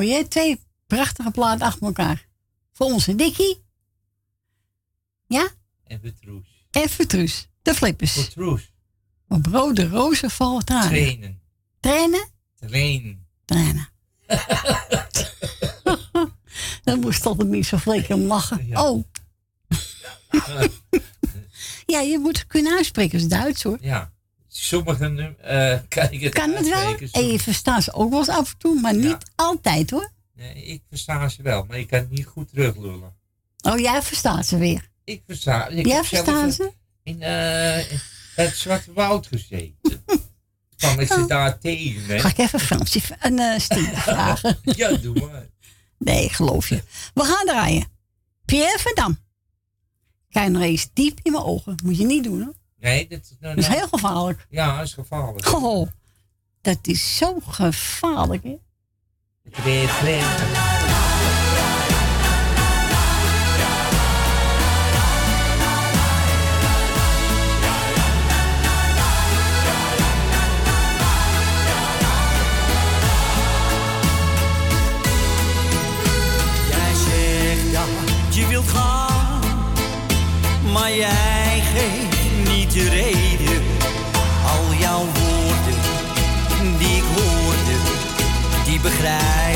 Mooi hè? Twee prachtige platen achter elkaar. Voor onze Dikkie. Ja? En Petroes. En Vertruus. De flippers. Petroes. Op rode rozen vallen tranen. Trainen. Trainen? Trainen. Trainen. <laughs> Dan moest altijd niet zo flink om lachen. Oh. <laughs> ja, je moet kunnen uitspreken. Dat is Duits hoor. Ja. Sommigen eh kan ik het Kan het wel? En je verstaat ze ook wel eens af en toe, maar niet altijd hoor. Nee, ik versta ze wel, maar ik kan het niet goed teruglullen. Oh, jij verstaat ze weer. Ik versta. Ik Jij verstaat een- ze? In eh, het Zwarte Woud gezeten. <laughs> Kwam ik ze daar tegen, hè? Ga ik even Fransje en eh Stine <laughs> vragen? <laughs> Ja, doe maar. Nee, geloof je. We gaan draaien. Pierre Verdam. Kijk nog eens diep in mijn ogen. Moet je niet doen hoor. Nee, dat, nou, Dat is nou- heel gevaarlijk. Ja, dat is gevaarlijk. Oh, dat is zo gevaarlijk hè. Twee vreemden. Jij zegt dat je wilt gaan, maar jij geeft reden. Al jouw woorden die ik hoorde, die begrijp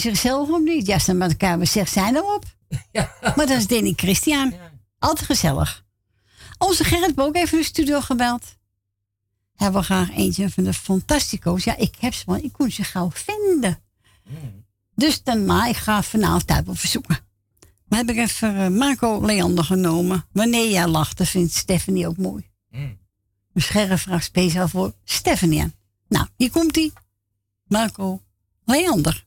Je gezellig of niet? Ja, staan met elkaar. We zeggen zijn erop. <laughs> Maar dat is Danny Christian. Altijd gezellig. Onze Gerrit heeft ook even de studio gebeld. Hij wil graag eentje van de Fantastico's. Ja, ik heb ze, maar ik kon ze gauw vinden. Dus dan, maar ik ga vanavond tijd op verzoeken. Maar heb ik even eh, Marco Leander genomen. Wanneer jij lacht, dat vindt Stephanie ook mooi. Mm. Een scherre vraag speciaal voor Stephanie. Nou, hier komt hij. Marco Leander.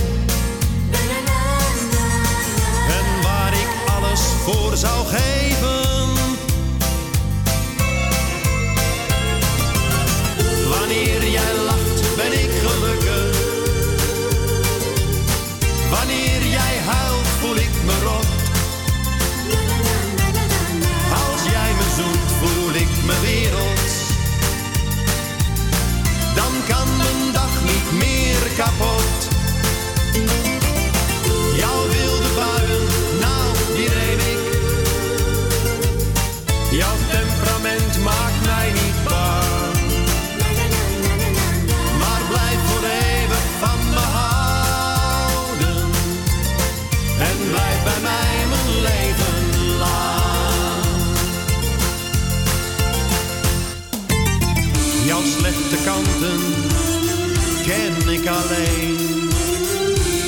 Voor zou geven.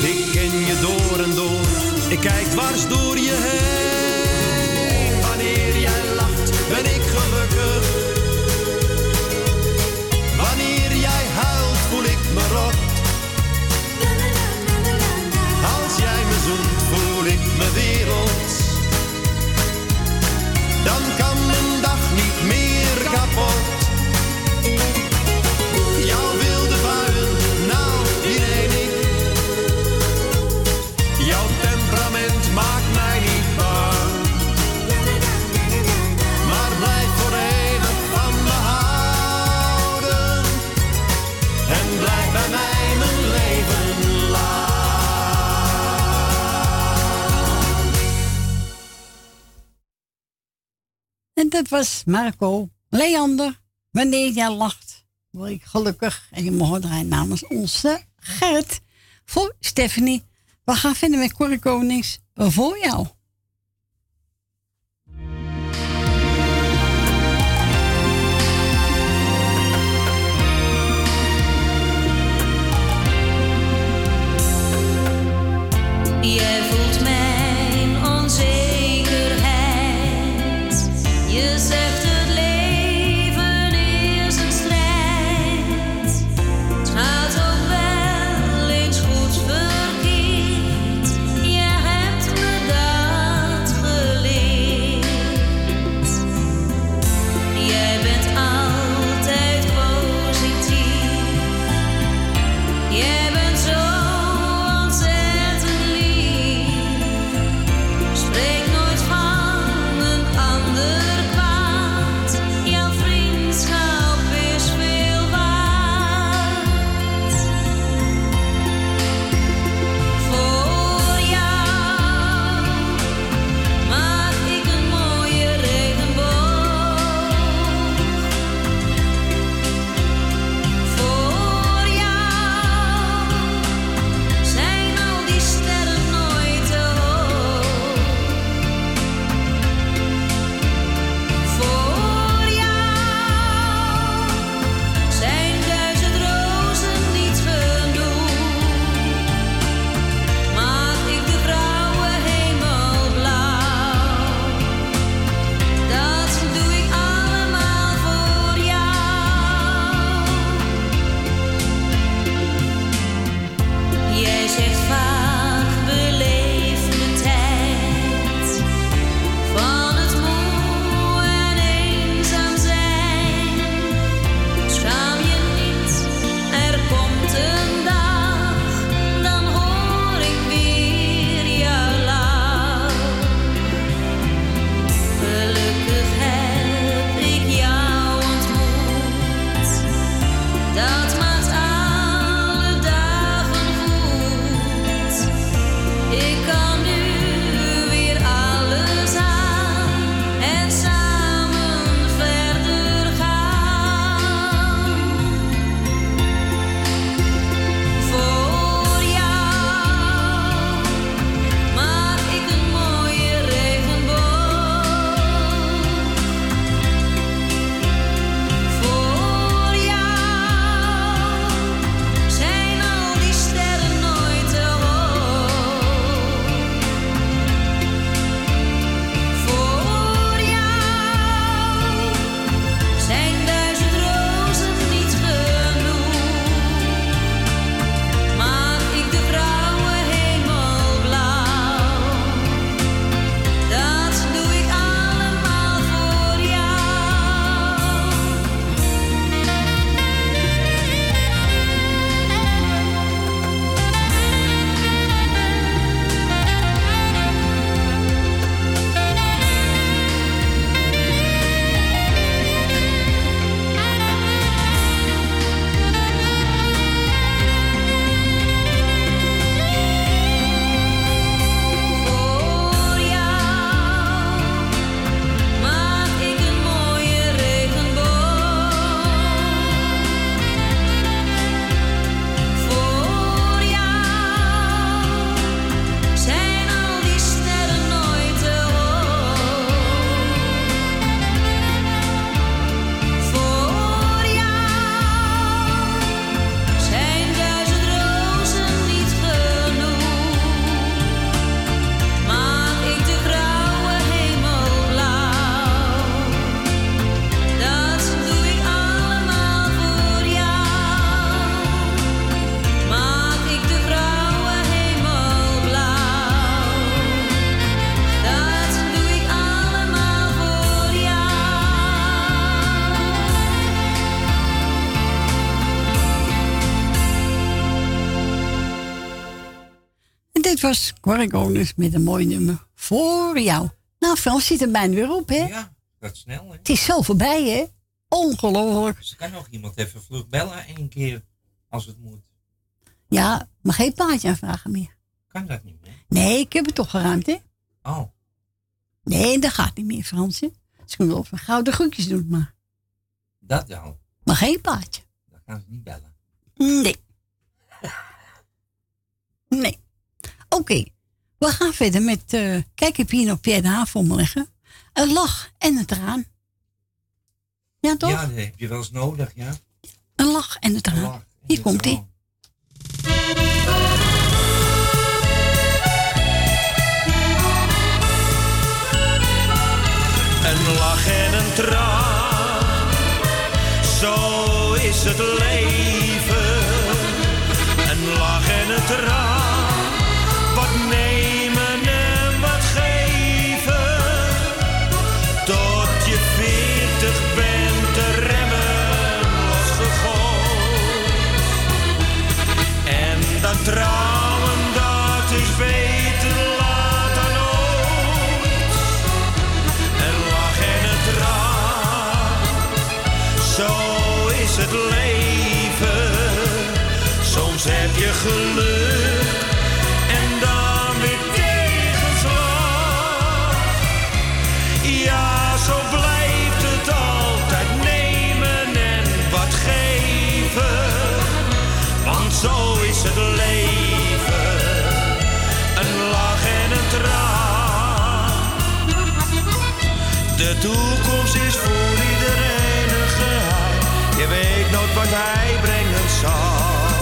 Ik ken je door en door, ik kijk dwars door je heen. Dat was Marco Leander. Wanneer jij lacht, word ik gelukkig. En je mag draaien namens onze Gerrit. Voor Stephanie. We gaan verder met Corrie Konings. Voor jou. Jij voelt onzekerheid. Je Corrigonus met een mooi nummer voor jou. Nou, Frans zit er bijna weer op, hè? Ja, dat snel, hè? Het is zo voorbij, hè? Ongelooflijk. Ze kan nog iemand even vlug bellen één keer, als het moet. Ja, maar geen plaatje aanvragen meer. Kan dat niet meer? Nee, ik heb het toch geruimd, hè? Oh. Nee, dat gaat niet meer, Fransje. Ze kunnen wel van gouden groetjes doen, maar, Dat wel. maar geen plaatje. Dan gaan ze niet bellen. Nee. <laughs> Nee. Oké, we gaan verder met... eh, kijk, ik heb hier nog Pierre de Haan voor me liggen. Een lach en een traan. Ja, toch? Ja, dat heb je wel eens nodig, ja. Een lach en een traan. Hier komt ie. Een lach en een traan, zo is het leven. Een lach en een traan, leven. Soms heb je geluk en dan weer tegenslag. Ja, zo blijft het altijd nemen en wat geven. Want zo is het leven. Een lach en een traan. De toekomst is voor iedereen. Je weet nooit wat hij brengen zal.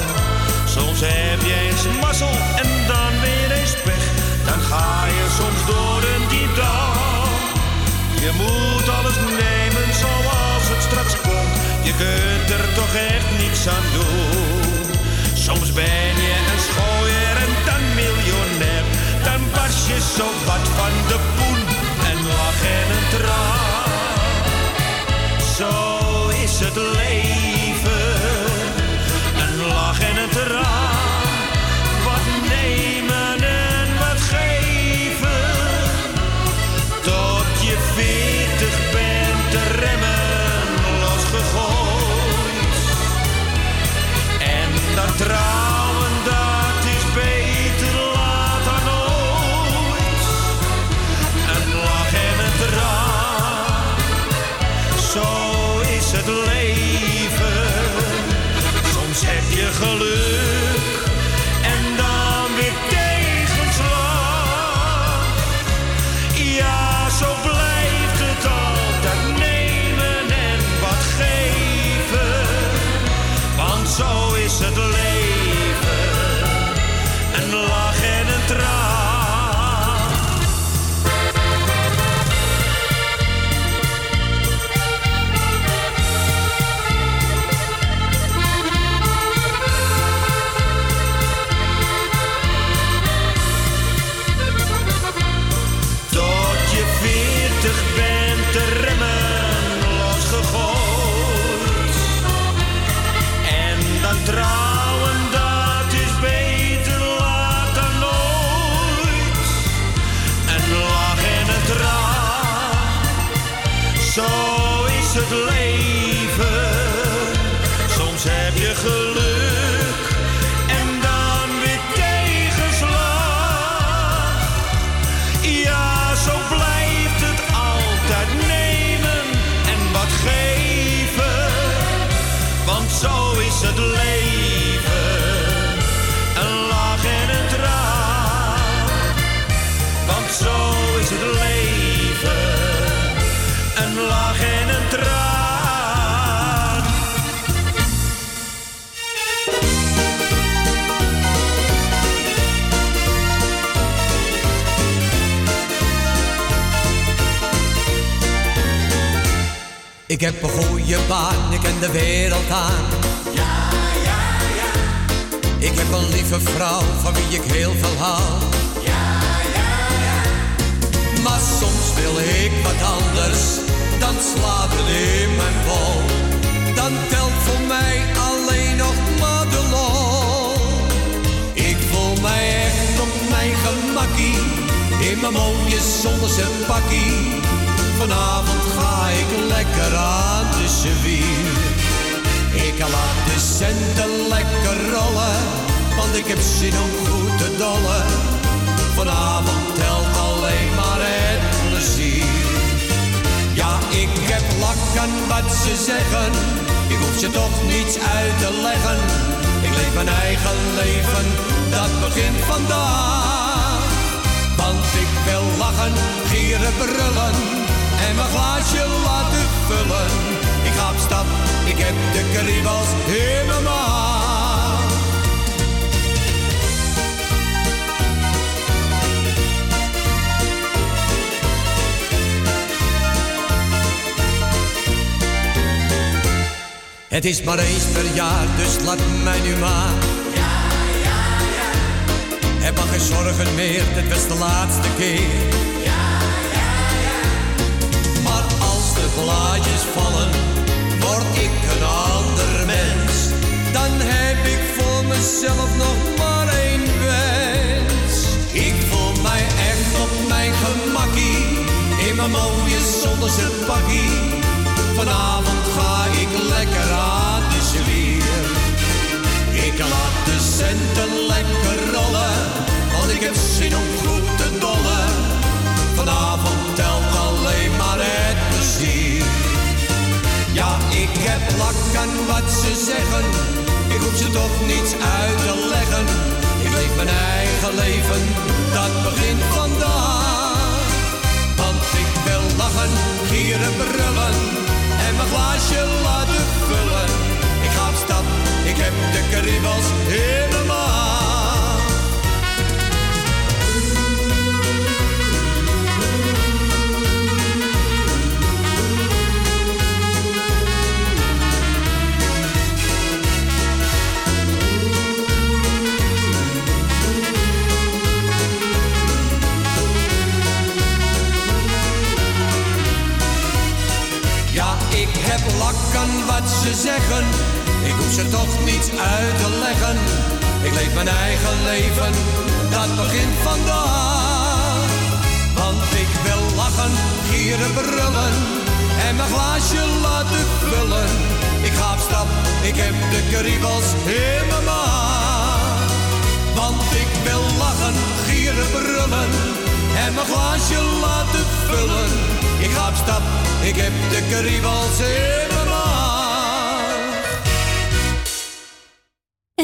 Soms heb je eens mazzel en dan weer eens pech. Dan ga je soms door een diep. Je moet alles nemen zoals het straks komt. Je kunt er toch echt niets aan doen. Soms ben je een schooier en dan miljonair. Dan was je zo wat van de poen. En lach en een traan. Zo het leven. Geluk Ik heb een goede baan, ik ken de wereld aan. Ja, ja, ja. Ik heb een lieve vrouw van wie ik heel veel hou. Ja, ja, ja. Maar soms wil ik wat anders, dan slaat het in mijn bol. Dan telt voor mij alleen nog maar de lol. Ik voel mij echt op mijn In mijn mooie zonderse pakkie. Vanavond ga ik lekker aan de cirvier. Ik laat de centen lekker rollen, want ik heb zin om goed te dollen. Vanavond telt alleen maar het plezier. Ja, ik heb lak aan wat ze zeggen, ik hoef ze toch niets uit te leggen. Ik leef mijn eigen leven, dat begint vandaag. Want ik wil lachen, gieren, brullen en mijn glaasje laten vullen. Ik ga op stap, ik heb de kriebels maag. Het is maar eens per jaar, dus laat mij nu maar. Ja, ja, ja. Heb maar geen zorgen meer, dit was de laatste keer. Blaadjes vallen, word ik een ander mens. Dan heb ik voor mezelf nog maar één wens. Ik voel mij echt op mijn gemakkie, in mijn mooie zonderse pakkie. Vanavond ga ik lekker aan de zwier. Ik laat de centen lekker rollen, want ik heb zin om goed te dollen. Vanavond telt alleen maar het. Ja, ik heb lak aan wat ze zeggen, ik hoef ze toch niets uit te leggen. Ik leef mijn eigen leven, dat begint vandaag. Want ik wil lachen, gieren, brullen en mijn glaasje laten vullen. Ik ga op stap, ik heb de kriebels in wat ze zeggen. Ik hoef ze toch niets uit te leggen. Ik leef mijn eigen leven, dat begint vandaag. Want ik wil lachen, gieren, brullen en mijn glaasje laten vullen. Ik ga op stap, ik heb de kriebels in mijn maag. Want ik wil lachen, gieren, brullen en mijn glaasje laten vullen. Ik ga op stap, ik heb de kriebels in mijn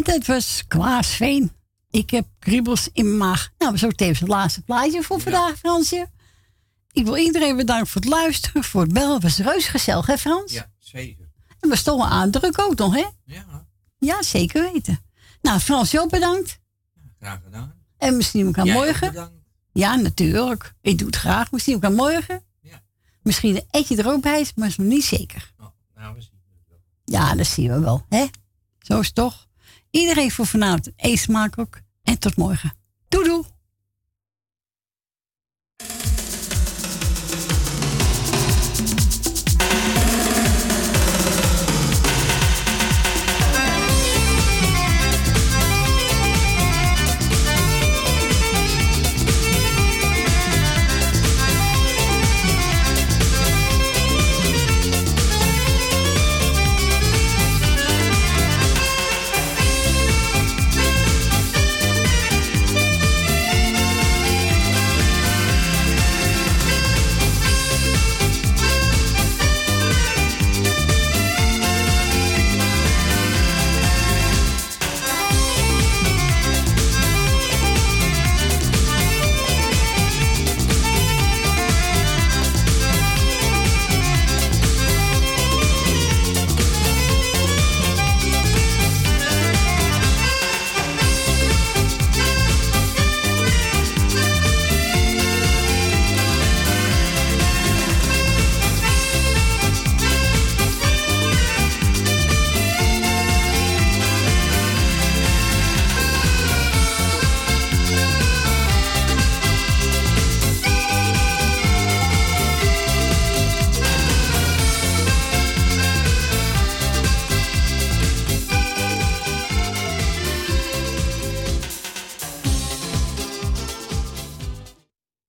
dat was Klaas Veen. Ik heb kriebels in mijn maag. Nou, zo tevens het laatste plaatje voor vandaag, Fransje. Ik wil iedereen bedanken voor het luisteren, voor het bellen. Het was reuze gezellig, hè Frans? Ja, zeker. En we stonden aan druk ook nog, hè? Ja, Ja, zeker weten. Nou, Frans, jou bedankt. graag gedaan. En misschien Jij ook morgen. bedankt. Ja, natuurlijk. Ik doe het graag. Misschien ook aan morgen. Misschien een etje er ook bij is, maar is nog niet zeker. Nou, we zien. Ja, dat zien we wel. Hè? Zo is het toch. Iedereen voor vanavond eet smakelijk. En tot morgen. Doei doei.